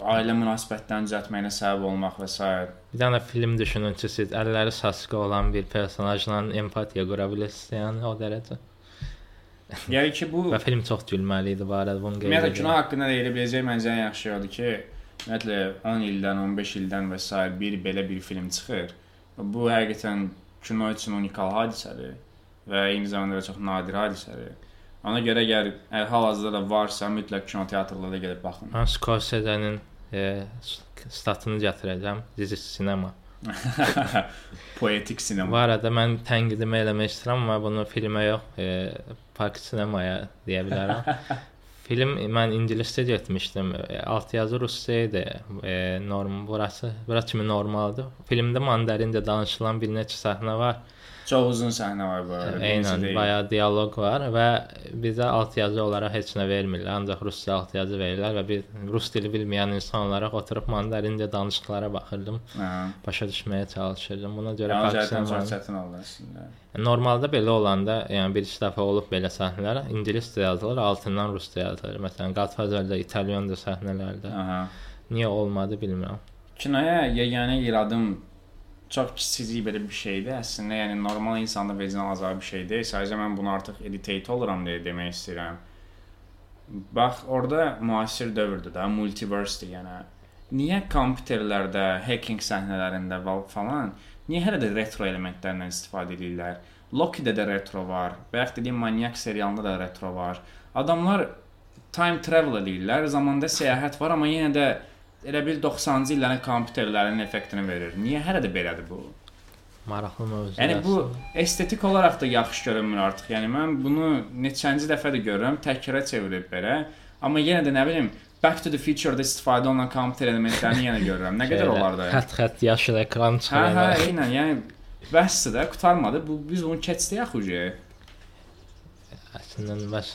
ailə münasibətlərini düzəltməyinə səbəb olmaq və s. Bir dənə film düşünün ki, siz əlləri saçqa olan bir personajla empatiya qura bilirsiniz, yəni o dərəcə. Yəni ki, bu Və film çox gülməli idi bu arada bunu qeyd Ümumiyyətlə kino haqqında deyilə biləcək məncə ən yaxşı odur ki, ümumiyyətlə 10 ildən, 15 ildən və s. bir belə bir film çıxır. Bu həqiqətən kino üçün unikal hadisədir və eyni zamanda da çox nadir hadisədir. Ona görə əgər əgər hal-hazırda da varsa, mütləq kinoteatrlara gedib baxın. Mən Scorsese-nin e, statını gətirəcəm. Dizi sinema. Poetik sinema. Bu arada mən tənqidimi eləmək istəyirəm, amma bunu filmə yox, e, park sinemaya deyə bilərəm. Film mən ingiliscə getmişdim. E, alt yazı rusca idi. E, norm burası, bura kimi normaldır. Filmdə mandarincə danışılan bir neçə səhnə var. Çox uzun səhnə var bu arada. birincisi Eynən, bayağı dialoq var və bizə alt yazı olaraq heç nə vermirlər, ancaq rusca alt yazı verirlər və biz rus dili bilməyən insanlara oturub mandarincə danışıqlara baxırdım, Aha. başa düşməyə çalışırdım. Buna görə Yəni park zaten çox çətin oldu əslində. Normalda belə olanda, yəni bir dəfə olub belə səhnələr ingiliscə yazılır, altından rusca yazılır. Məsələn, Godfather-da İtalyanca səhnələrdə. Aha. Niyə olmadı bilmirəm. Kinoya yeganə iradım çox kiçicik belə bir şeydir. Əslində, yəni normal insanda vecinə azar bir şey deyil. Sadəcə mən bunu artıq editate oluram deyə demək istəyirəm. Bax, orada müasir dövrdür də, multiverse-dir yəni. Niyə kompüterlərdə, hacking səhnələrində falan niyə hələ də retro elementlərdən istifadə edirlər? Loki-də də retro var. Bayaq dediyim Maniac serialında da retro var. Adamlar time travel edirlər, zamanda səyahət var, amma yenə də elə bil 90-cı illərin kompüterlərinin effektini verir. Niyə hələ də belədir bu? Maraqlı mövzudur. Yəni bu estetik olaraq da yaxşı görünmür artıq. Yəni mən bunu neçənci dəfədir görürəm, təkrara çevirib belə. Amma yenə də nə bilim Back to the Future-da istifadə olunan kompüter elementlərini yenə görürəm. Nə qədər Şeydə, olar da? Xət-xət yaşıl ekran Hə, çıxır. hə, eynən. Yəni bəsdir də, qutarmadı. Bu biz bunu keçdik axı. Əslində bəs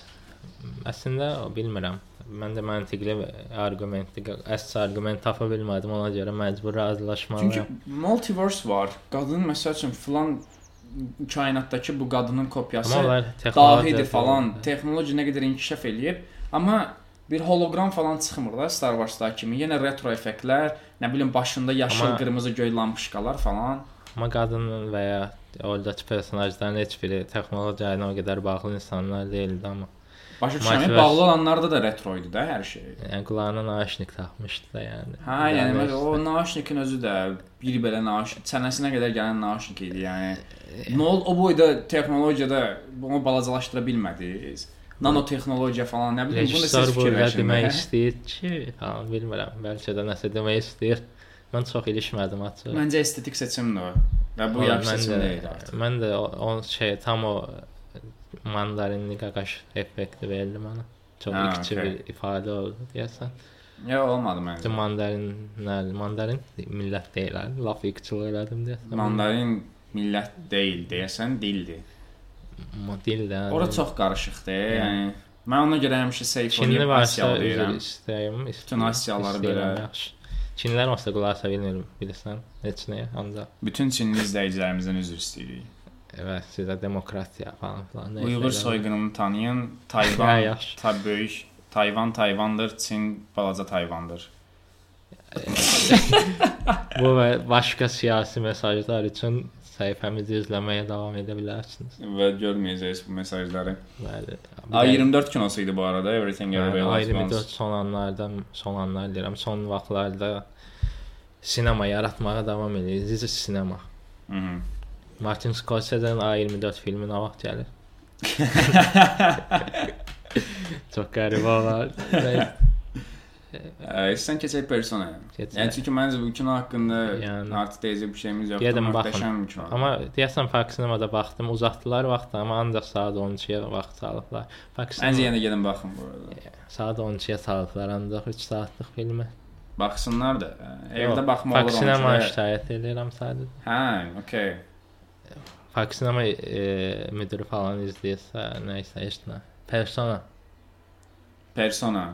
əslində bilmirəm. Mən də məntiqli arqument, əsas arqument tapa bilmədim, ona görə məcbur razılaşmalıyam. Çünki multiverse var. Qadın məsəl üçün filan kainatdakı bu qadının kopyası dahidir falan. Texnologiya nə qədər inkişaf eləyib, amma bir holoqram falan çıxmır da Star Wars-da kimi. Yenə retro effektlər, nə bilim başında yaşıl, Amma- qırmızı, göy lampışkalar falan. Amma qadının və ya oradakı personajların heç biri texnologiya ilə o qədər bağlı insanlar deyildi amma Başa düşürəm. Bağlı olanlarda da retro idi də hər şey. Yəni qulağına naşnik taxmışdı da yəni. Hə, yəni mən o naşnikin özü də bir belə naşnik, çənəsinə qədər gələn naşnik idi, yəni. Nə ol o boyda texnologiyada bunu balacalaşdıra bilmədiniz. Nanotexnologiya falan nə bilim, bunu siz fikirləşin. demək istəyir ki, ha, bilmirəm, bəlkə də nəsə demək istəyir. Mən çox ilişmədim açıq. Məncə estetik seçimdir o. Və bu yaxşı seçim deyil artıq. Mən də o, o şey tam o mandarinli qaqaş effekti verdi mənə. Çox Ha, ikçi okey. bir ifadə oldu deyəsən. Yox, olmadı məncə. Mandarinlər, mandarin millət deyil, laf ikçil elədim deyəsən. Mandarin millət deyil deyəsən dildir. Ma- dil də. Ora çox qarışıqdır. Yəni mən ona görə həmişə safe varsa Asiyalı deyirəm. istəyim. Bütün Asiyalıları istəyirəm, belə- yaxşı. Çinlilər olsa qulaq asa bilmirəm, bilirsən. Heç nəyə, ancaq Bütün Çinli izləyicilərimizdən üzr istəyirik. Evet, sizə demokratiya falan filan. nəysə Uyğur eləmə. soyqırımını tanıyan Hə, Tayvan, yaxşı. ta böyük Tayvan Tayvandır, Çin balaca Tayvandır. Bu və başqa siyasi mesajlar üçün səhifəmizi izləməyə davam edə bilərsiniz. Və görməyəcəksiniz bu mesajları. Bəli. A24 kinosu idi bu arada. Everything Everywhere All at Ayrı bir Once. dörd son anlardan, son anlar deyirəm, son vaxtlarda sinema yaratmağa davam edir. Zizi sinema. Mhm. Martin Scorsese'nin A24 filmi nə vaxt gəlir? Çox qəribə olar. İstəsən keçək personaya. Yəni çünki məncə bu kino haqqında Yəni. artıq deyəcək bir şeyimiz yoxdur. Gedim. Möhtəşəm kino. Amma deyəsən Fox Cinemada baxdım, uzatdılar vaxtı, amma ancaq saat 12-yə vaxt salıblar. Fox Məncə Cinema yenə gedin baxın bu arada. saat 12-yə salıblar ancaq 3 saatlıq filmi. Baxsınlar da. Evdə baxmaq. Cinema onun üçün. şikayət edirəm sadəcə. Hə, okey. Fox Cinema e, müdiri falan izləyirsə, nə isə nə. Persona. Persona.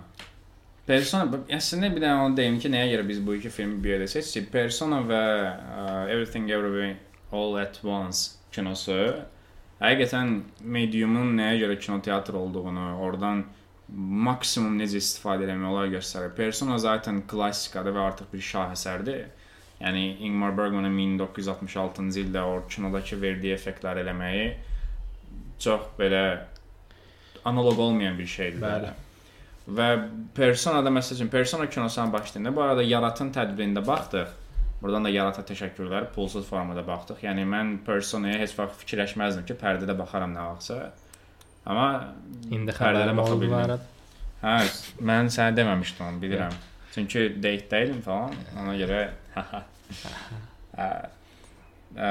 Persona əslində bir dənə onu deyim ki, nəyə görə biz bu iki filmi bir yerdə seçdik? Persona və ə, Everything Everywhere All at Once kinosu həqiqətən mediumun nəyə görə kinoteatr olduğunu, oradan maksimum necə istifadə etmək olar göstərir. Persona zaten klassikadır və artıq bir şahesərdir. Yəni Ingmar Bergmanın 1966-cı ildə o kinodakı verdiyi effektləri eləməyi çox belə analoq olmayan bir şeydir. Bəli. Və Persona-da məsəl üçün Persona kinosuna başlayanda bu arada Yaratın tədbirində baxdıq. Buradan da Yarata təşəkkürlər. Pulsuz formada baxdıq. Yəni mən Persona-ya heç vaxt fikirləşməzdim ki, pərdədə baxaram nə vaxtsa. Amma İndi Pərdədə baxa arada. hə, mən sənə deməmişdim onu, bilirəm. Çünki date-dəydim falan. Ona görə Hə. Ə,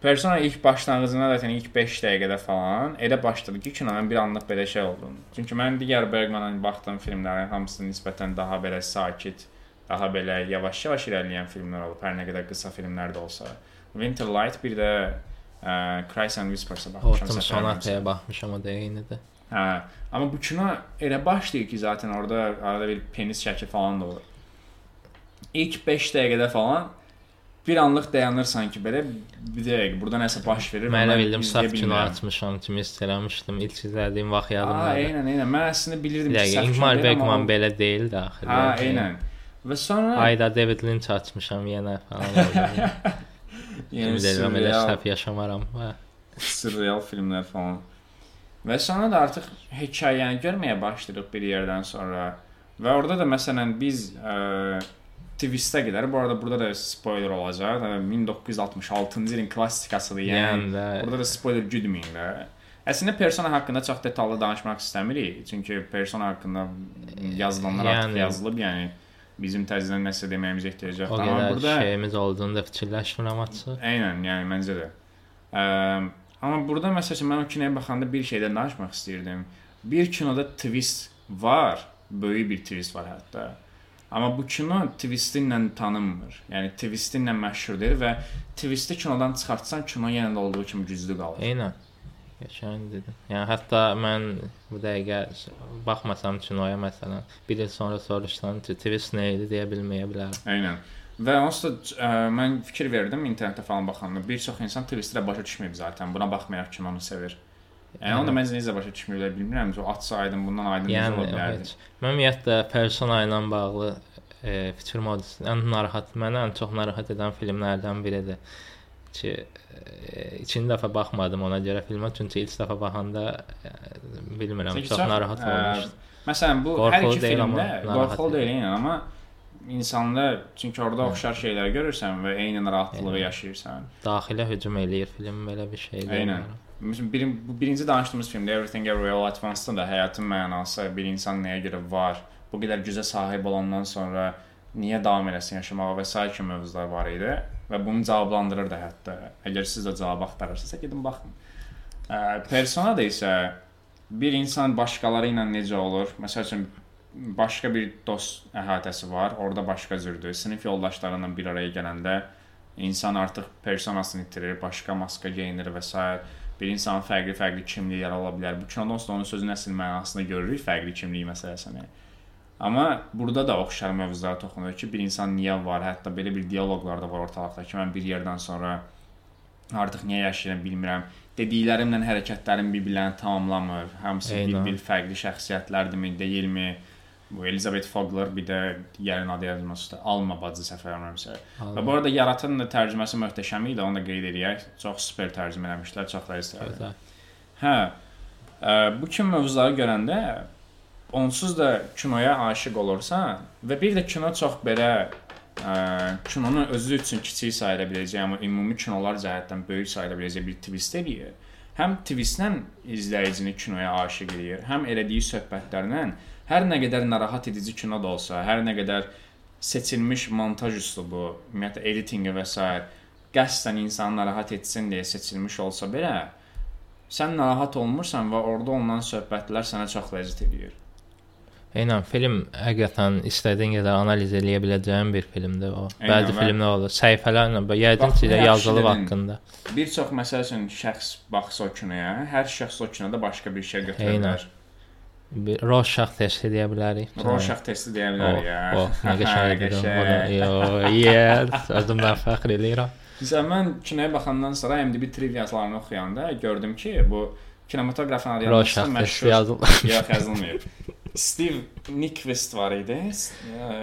Persona ilk başlanğıcında da ilk 5 dəqiqədə falan elə başladı ki, kinoya bir anlıq belə şey oldu. Çünki mən digər Bergmanın baxdığım filmlərin hamısı nisbətən daha belə sakit, daha belə yavaş-yavaş irəliləyən filmlər olub, hər nə qədər qısa filmlər də olsa. Winter Light bir də ə, Cries and Whispers-a baxmışam. Səhv Sonata'ya baxmışam o da eynidir. Hə, amma bu kino elə başlayır ki, zaten orada arada bir penis şəkli falan da olur. İlk 5 dəqiqədə falan bir anlıq dayanırsan ki, belə bir dəqiqə burada nəsə baş verir. Mən elə bildim saf kino açmışam, kimi istələmişdim. İlk izlədiyim vaxt Aa, yadımdadır. eynən, eynən. Mən əslində bilirdim ki, səhv Ingmar Bergman o- belə deyil də axı. Hə, eynən. Və sonra Ayda David Lynch açmışam yenə falan. yəni deyirəm elə səhv yaşamaram. Surreal filmlər falan. Və sonra da artıq hekayəni görməyə başlayırıq bir yerdən sonra. Və orada da məsələn biz ə, twistə qədər, bu arada burada da spoiler olacaq. Hə, 1966-cı ilin klassikasıdır. Yəni Yəni burada da spoiler güdməyin də. Əslində persona haqqında çox detallı danışmaq istəmirik. Çünki persona haqqında yazılanlar artıq Yəni- yazılıb, yəni bizim təzədən nəsə deməyimizə ehtiyac yoxdur. Amma burada şeyimiz olduğunu da fikirləşmirəm açıq. Eynən, yəni məncə də. Ə, amma burada məsələn mən o kinoya baxanda bir şeydən danışmaq istirdim. Bir kinoda twist var, böyük bir twist var hətta. Amma bu kino twisti ilə tanınmır. Yəni twisti ilə məşhur deyil və twisti kinodan çıxartsan kino yenə də olduğu kimi güclü qalır. Eynən. Qəşəng dedin. Yəni hətta mən bu dəqiqə baxmasam kinoya məsələn, bir il sonra soruşsan ki, twist nə idi deyə bilməyə bilərəm. Eynən. Və onsuz da ə, mən fikir verdim internetdə falan baxanda. Bir çox insan twistə başa düşməyib zaten. Buna baxmayaraq kinonu sevir. Yəni onu da məncə necə başa düşmürlər bilmirəm. O açsa aydın bundan aydın Yəni ola bilərdi. Mən ümumiyyətlə persona ilə bağlı e, fikrim odur. Ən narahat, məni ən çox narahat edən filmlərdən biridir ki, ikinci dəfə baxmadım ona görə filmə, çünki ilk dəfə baxanda e, bilmirəm, Çünki çox narahat ə, olmuşdum. Məsələn bu Qorxulu hər iki deyil, amma filmdə qorxulu deyil. deyil, yəni, amma insanda çünki orada oxşar şeyləri görürsən və eyni narahatlığı Eynən. yaşayırsan. Daxilə hücum eləyir film belə bir şey deyil. Eynən. Məsələn, birin, bu birinci danışdığımız filmdə Everything Everywhere All at Once-da da həyatın mənası bir insan nəyə görə var, bu qədər gücə sahib olandan sonra niyə davam eləsin yaşamağa və sair kimi mövzular var idi və bunu cavablandırırdı hətta. Əgər siz də cavab axtarırsınızsa gedin baxın. Persona da isə bir insan başqaları ilə necə olur? Məsəl üçün başqa bir dost əhatəsi var, orada başqa cürdür. Sinif yoldaşlarıyla bir araya gələndə insan artıq personasını itirir, başqa maska geyinir və s. Bir insanın fərqli-fərqli kimlikləri ola bilər. Bu kinoda onun sözün əsl mənasını görürük, fərqli kimlik məsələsini. Amma burada da oxşar mövzulara toxunur ki, bir insan niyə var? Hətta belə bir dialoqlar da var ortalıqda ki, mən bir yerdən sonra artıq niyə yaşayıram bilmirəm. Dediklərimlə hərəkətlərim bir-birlərini tamamlamır. Hamısı bir-bir fərqli şəxsiyyətlərdirmi, deyilmi? Bu Elizabeth Fogler bir də yerin adı yazılmışdı. Alma bacı səfərləmirsə. Və bu arada yaratan da tərcüməsi möhtəşəm idi, onu da qeyd edək. Çox super tərcümə eləmişlər, çox da istəyirəm. Hə. Ə, bu kimi mövzuları görəndə onsuz da kinoya aşiq olursan və bir də kino çox belə ə, kinonun özü üçün kiçik sayıla biləcək, amma ümumi kinolar cəhətdən böyük sayıla biləcək bir twist eləyir. Həm twistlə izləyicini kinoya aşiq eləyir, həm elədiyi söhbətlərlə hər nə qədər narahat edici kino da olsa, hər nə qədər seçilmiş montaj üslubu, ümumiyyətlə editinqi və s. qəsdən insanı narahat etsin deyə seçilmiş olsa belə, sən narahat olmursan və orada olunan söhbətlər sənə çox ləzzət eləyir. Eynən film həqiqətən istədiyin qədər analiz eləyə biləcəyin bir filmdir o. Eynən, Bəzi filmlər olur, səhifələrlə, yəqin ki, yazılıb haqqında. Bir çox məsəl üçün şəxs baxsa o kinoya, hər şəxs o kinoda başqa bir şey götürə bilər. Bir Rorschach testi deyə bilərik. Rorschach testi deyə bilər ya. O, nə qəşəngdir. Yo, yes, özümdən fəxr eləyirəm. Məsələn mən kinoya baxandan sonra IMDb trivialarını oxuyanda gördüm ki, bu kinematoqrafın adı Rorschach yadımda testi məşhur. yazılır. Yox, yazılmayıb. Steve Nyqvist var idi.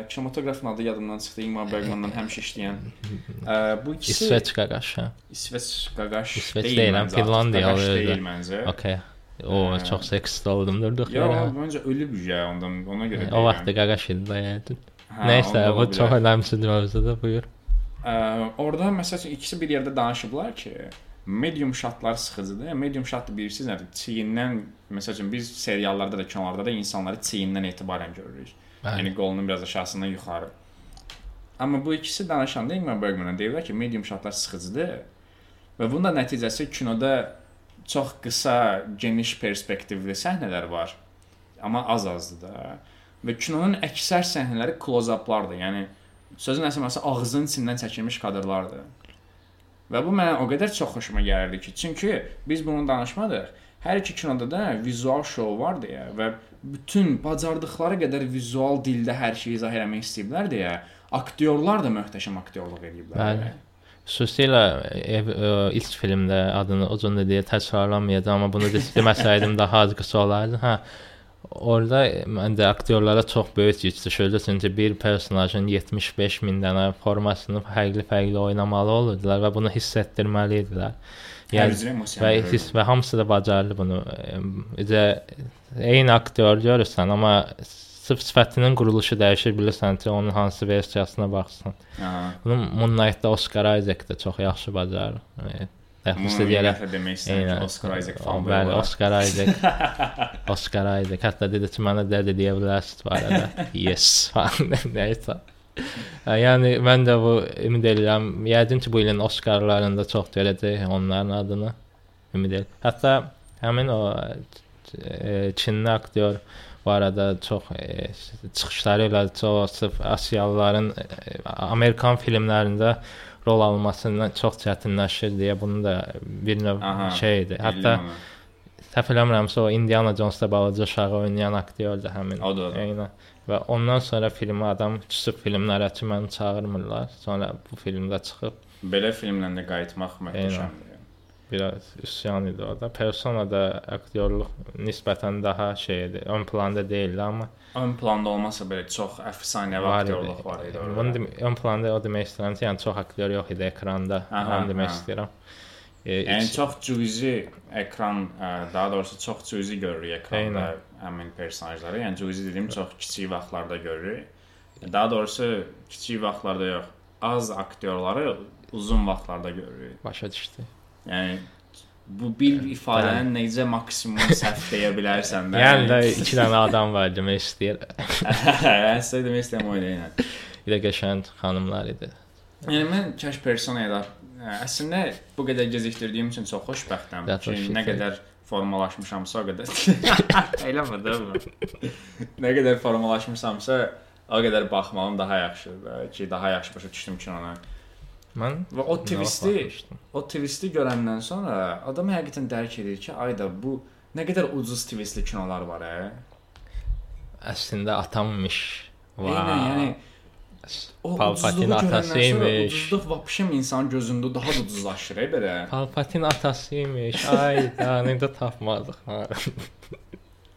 Kinematoqrafın adı yadımdan çıxdı. Ingmar Bergmanla həmişə işləyən. Bu ikisi İsveç qaqaşı. İsveç qaqaş İsveç deyil deyiləm, məncə, artıq Finlandiya qaqaş deyil məncə. Okay. O, Hə. çox seksist oldum durduq Yox, yerə. məncə ölüb ya ondan ona görə. O vaxt qaqaş idi. Hə, Nəysə, bu çox önəmsiz mövzudur, buyur. Ə, orada məsəl üçün ikisi bir yerdə danışıblar ki, medium shotlar sıxıcıdır. Medium shot da bilirsiniz nədir? Çiyindən məsəl üçün biz seriallarda da, kinolarda da insanları çiyindən etibarən görürük. Bəli. Yəni qolunun biraz aşağısından yuxarı. Amma bu ikisi danışanda Ingmar Bergman deyirlər ki, medium shotlar sıxıcıdır. Və bunun da nəticəsi kinoda çox qısa, geniş perspektivli səhnələr var. Amma az-azdır da. Və kinonun əksər səhnələri close-uplardır. Yəni sözün əsl mənası ağzının içindən çəkilmiş kadrlardır. Və bu mənə o qədər çox xoşuma gəlirdi ki, çünki biz bunu danışmadıq. Hər iki kinoda da vizual şou var deyə və bütün bacardıqları qədər vizual dildə hər şeyi izah etmək istəyiblər deyə aktyorlar da möhtəşəm aktyorluq ediblər. Bəli. Xüsusilə ev, ə, ilk filmdə adını uzun deyə təkrarlamayacağam, amma bunu de- deməsəydim daha az qısa olardı. Hə. Orada məncə aktyorlara çox böyük yük düşürdü, çünki bir personajın 75 min dənə formasını fərqli-fərqli oynamalı olurdular və bunu hiss etdirməli idilər. Yəni və hiss və hamısı da bacardı bunu. Bizə eyni aktyor görürsən, amma sırf sifətinin quruluşu dəyişir bilirsən ki, onun hansı versiyasına baxsan. Aha. Bunu Moonlight-da Oscar Isaac da çox yaxşı bacarır. Deyərək. ümumiyyətlə demək istəyirəm ki, Oscar Isaac falan Bəli, Oscar Isaac. Oscar Isaac. Hətta dedi ki, mənə dədə deyə bilərsiz bu arada. Yes. Nəysə. Yəni mən də bu ümid edirəm. Yəqin ki, bu ilin Oscarlarında çox görəcək onların adını. Ümid edirəm. Hətta həmin o e, Çinli aktyor bu arada çox e, çıxışları ilə çox Asiyalıların e, Amerikan filmlərində rol almasından çox çətinləşir deyə bunu da bir növ Aha, şeydir. Hətta səhv eləmirəmsə o Indiana Jones-da balaca uşağı oynayan aktyordur həmin. O da, o da. Eynən. Və ondan sonra filmə adam küsüb filmlərə ki, məni çağırmırlar. Sonra bu filmdə çıxıb belə filmlə də qayıtmaq möhtəşəmdir. Biraz üsyan idi orada. Persona da aktyorluq nisbətən daha şeydir. Ön planda deyildi, amma Ön planda olmasa belə çox əfsanəvi aktyorluq var idi Bunu orada. dem ön planda o demək istəyirəm ki, yəni çox aktyor yox idi ekranda. Aha, Onu demək aha. istəyirəm. e, Yəni iç- çox cüzi ekran, ə, daha doğrusu çox cüzi görürük ekranda həmin personajları. Yəni cüzi dediyim çox kiçik vaxtlarda görürük. Daha doğrusu kiçik vaxtlarda yox, az aktyorları uzun vaxtlarda görürük. başa düşdü. Yəni bu bir ifadəni necə maksimum səhv deyə bilərsən də. Yəni də iki dənə adam var demək istəyir. sizə demək istəyirəm o ilə. Bir də qəşəng xanımlar idi. Yəni mən kaş personaya da əslində bu qədər gecikdirdiyim üçün çox xoşbəxtəm ki, nə qədər formalaşmışamsa o qədər. Eləmə də bu. nə qədər formalaşmışamsa o qədər baxmağım daha yaxşıdır ki, daha yaxşı başa düşdüm ki ona. Mən Və o twisti, o twisti görəndən sonra adam həqiqətən dərk edir ki, ayda bu nə qədər ucuz twistli kinolar var, hə? əslində atammış. Eynən, yəni o sonra atasıymış. Ucuzluq vapşem insanın gözündə daha da ucuzlaşır, e, belə. Palpatine atasıymış. Ay da necə tapmadıq. Ha.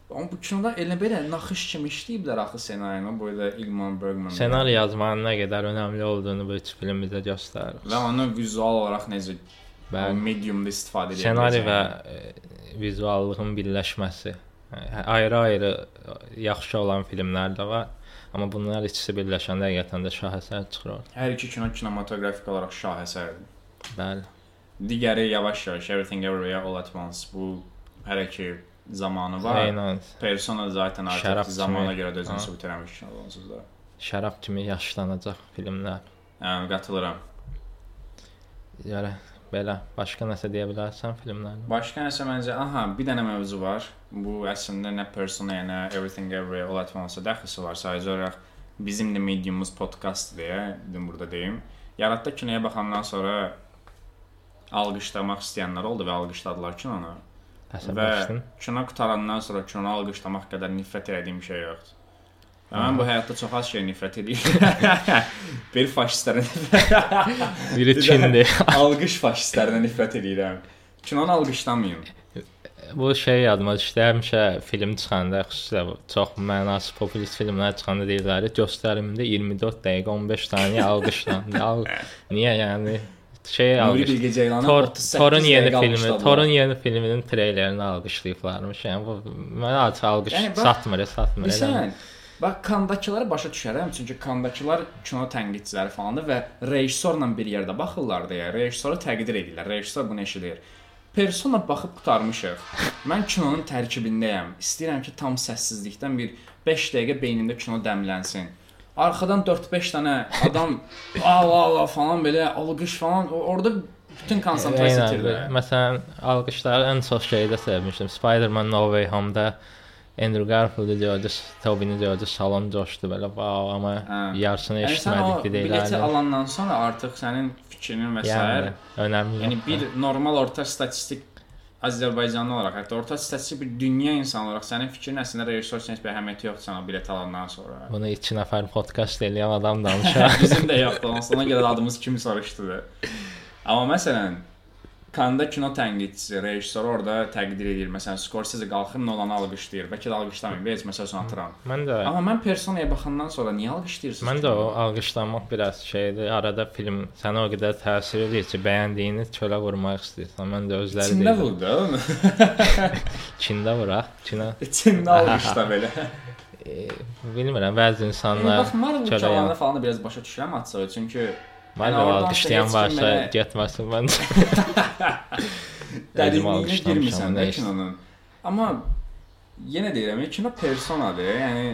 Amma bu kinoda elə belə naxış kimi işləyiblər axı ssenarini, bu da Ilman Bergman. Ssenari yazmanın nə qədər önəmli olduğunu bu üç film bizə göstərir. və onu vizual olaraq necə Bəli. mediumda istifadə edə Ssenari və e, vizuallığın birləşməsi. Ayrı-ayrı yaxşı olan filmlər də var. Amma bunlar ikisi birləşəndə həqiqətən də şahəsər çıxır. hər iki kino kinematografik olaraq şahəsərdir. Bəli. Digəri yavaş-yavaş Everything Everywhere All at Once bu hələ ki zamanı var. Eynən. Persona zaten Şərab artıq zamana kimi. görə də özünü sübut kino onsuz da. Şərab kimi yaşlanacaq filmlər. Yəni qatılıram. Yəni belə başqa nəsə deyə bilərsən filmlərdə? Başqa nəsə məncə, aha, bir dənə mövzu var. Bu əslində nə Persona, nə Everything Everywhere All at Once-a dəxlisi var. Sadəcə olaraq bizim də mediumumuz podkast deyə dedim burada deyim. Yaratda kinoya baxandan sonra alqışlamaq istəyənlər oldu və alqışladılar kinonu. Və Əsəbləşdin. kino qutarandan sonra kinonu alqışlamaq qədər nifrət etdiyim şey yoxdur. Və mən bu həyatda çox az şey nifrət edirəm. bir faşistlərə Biri Çindir. alqış faşistlərinə nifrət edirəm. Kinonu alqışlamayın. Bu şey yadıma düşdü. Həmişə film çıxanda, xüsusilə çox mənasız populist filmlər çıxanda deyirlər, göstərimdə 24 dəqiqə 15 saniyə alqışlandı. Al niyə yəni şey Nuri alqış Bilge Ceylanı Tor, 38 Torun yeni filmi. Torun yeni filminin treylerini alqışlayıblarmış. Yəni bu mənə açıq alqış Yəni bax, satmır, satmır. elə. Bilirsən, bax kandakıları başa düşərəm, çünki kandakılar kino tənqidçiləri falandır və rejissorla bir yerdə baxırlar deyə rejissoru təqdir edirlər. Rejissor bunu eşidir. Persona baxıb qutarmışıq. Mən kinonun tərkibindəyəm. İstəyirəm ki, tam səssizlikdən bir 5 dəqiqə beynimdə kino dəmlənsin. Arxadan 4-5 dənə adam ala ala falan belə alqış falan orada bütün konsentrasiya itirdi. Məsələn, alqışları ən çox şeydə sevmişdim. Spider-Man No Way Home-da Andrew Garfield gördü, Tobey-ni gördü, salon coşdu belə. Wow, amma Hə. yarısını Yəni eşitmədik bir bileti deyirlər. alandan sonra artıq sənin fikrinin və s. Yəni önəmli. Yəni bir normal orta statistik Azərbaycanlı olaraq, hətta orta statistik bir dünya insanı olaraq sənin fikrin əslində üçün heç bir əhəmiyyəti yoxdur sənə bilet alandan sonra. bunu 2 nəfər podkast eləyən adam danışır. Bizim də yoxdur, ona görə də adımız kimi soruşdu. Amma məsələn Kanda kino tənqidçisi, rejissor orada təqdir edir. Məsələn, Scorsese qalxır Nolan'ı alqışlayır. Bəlkə də alqışlamayın, heç məsəl üçün atıram. mən də Amma mən Personaya baxandan sonra niyə alqışlayırsınız? Mən də o alqışlanmaq biraz şeydir. Arada film sənə o qədər təsir edir ki, bəyəndiyini çölə vurmaq istəyirsən. Mən də özləri deyirəm. vurdu, oğlum. Çində vuraq. Çinə İçində alqışla belə. e, bilmirəm, bəzi insanlar bax Marvel çölə çalanı yan. falan da biraz başa düşürəm açığı, çünki Mən də alqışlayan varsa mənə- getməsin mən. Özüm dərinliyinə alqışlamışam, girmirsən də kinonun. Amma yenə deyirəm, kino personadır. Yəni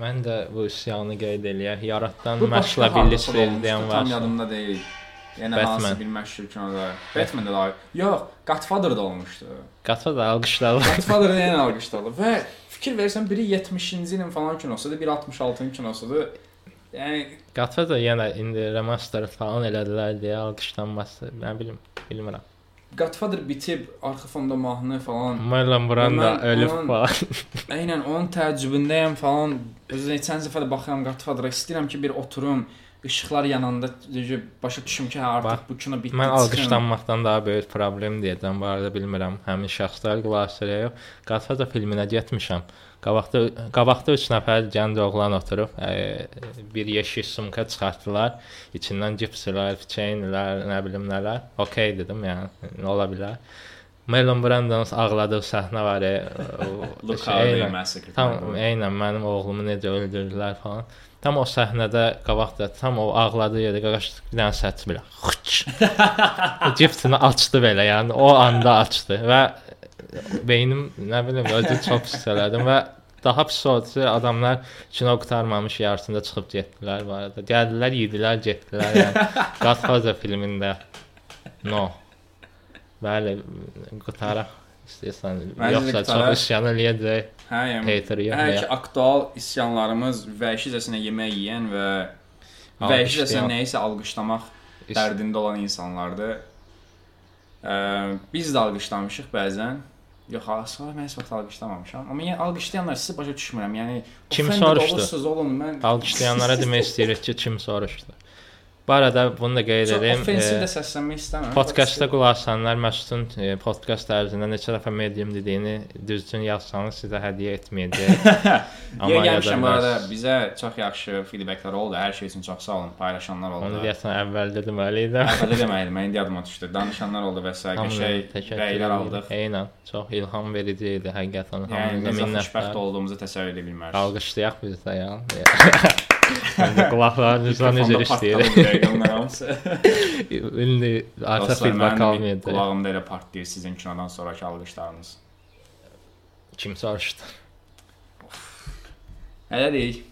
Mən də bu üsyanı qeyd eləyək. Yaratdan bu məşqlə başqa birlik hardasa da olmuşdu, eləyən Tam varsa. yadımda deyil. Yəni Batman. hansı bir məşhur kinoda. Batman-də var. Yox, Godfather-da olmuşdu. Da alqışladı. Godfather-da yenə alqışladı və fikir versən biri 70-ci ilin falan kinosudur, biri 66-cı kinosudur. Yəni Qatfa da yenə indi remaster falan elədilər deyə alqışlanması, nə bilim, bilmirəm. Godfather bitib, arxa fonda mahnı falan. Marlon Brando Mən ölüb falan. Eynən onun təəccübündəyəm falan. Özü neçən dəfə də baxıram Godfather-a, istəyirəm ki, bir oturum, işıqlar yananda başa düşüm ki, hə artıq Bax, bu kino bitdi. Mən alqışlanmaqdan daha böyük problem deyəcəm. Bu arada bilmirəm, həmin şəxslər qulaq asır yox. Qatfa da filminə getmişəm. Qabaqda qabaqda 3 nəfər gənc oğlan oturub, ə, bir yeşil sumka çıxartdılar. İçindən cipslər, çeynlər, nə bilim nələr. Okay dedim, yəni nə ola bilər. Marlon Brando ağladığı səhnə var. e, Look how they massacred. Tam eynən mənim oğlumu necə öldürdülər falan. Tam o səhnədə qabaqda tam o ağladığı yerdə qaqaş bir dənə səs belə. Cipsini açdı belə, yəni o anda açdı və beynim nə bilim özü çox pis elədim və daha pis oldu adamlar kino qurtarmamış yarısında çıxıb getdilər bu arada. Gəldilər, yedilər, getdilər. Yəni Godfather filmində. No. Bəli, qutaraq istəyirsən. Yoxsa çox isyan eləyəcək. Hə, yəni Hater yox. Hər ya. ki aktual isyanlarımız vəhşicəsinə yemək yeyən və vəhşicəsinə nəyisə alqışlamaq İs- dərdində olan insanlardır. Ə, biz də alqışlamışıq bəzən. Yox, asla mən heç vaxt alqışlamamışam. Amma yəni alqışlayanlar sizi başa düşmürəm. Yəni Kim soruşdu? olursunuz, olun mən Alqışlayanlara demək istəyirik ki, kim soruşdu. Bu arada bunu da qeyd Çox edim. offensiv e, də səslənmək istəmirəm. Podkastda qulaq asanlar Məsudun e, podkast ərzində neçə dəfə medium dediyini düzgün yazsanız sizə hədiyyə etməyəcək. Yer gəlmişəm bu arada bizə çox yaxşı feedbacklər oldu. Hər şey üçün çox sağ olun. Paylaşanlar oldu. Onu deyəsən əvvəldə deməli idim. Əvvəldə deməliydim, mən indi yadıma düşdü. Danışanlar oldu və s. qəşəng rəylər aldıq. Eynən, çox ilham verici idi həqiqətən. Yəni necə xoşbəxt olduğumuzu təsəvvür edə bilmərik. Alqışlayaq biz də ya. Məndə qulaqlarınızdan necə işləyir. İndi artıq feedback almayacaq. Qulağımda elə partlayır sizin kinodan sonrakı alqışlarınız. Kim soruşdu? Hələ deyik.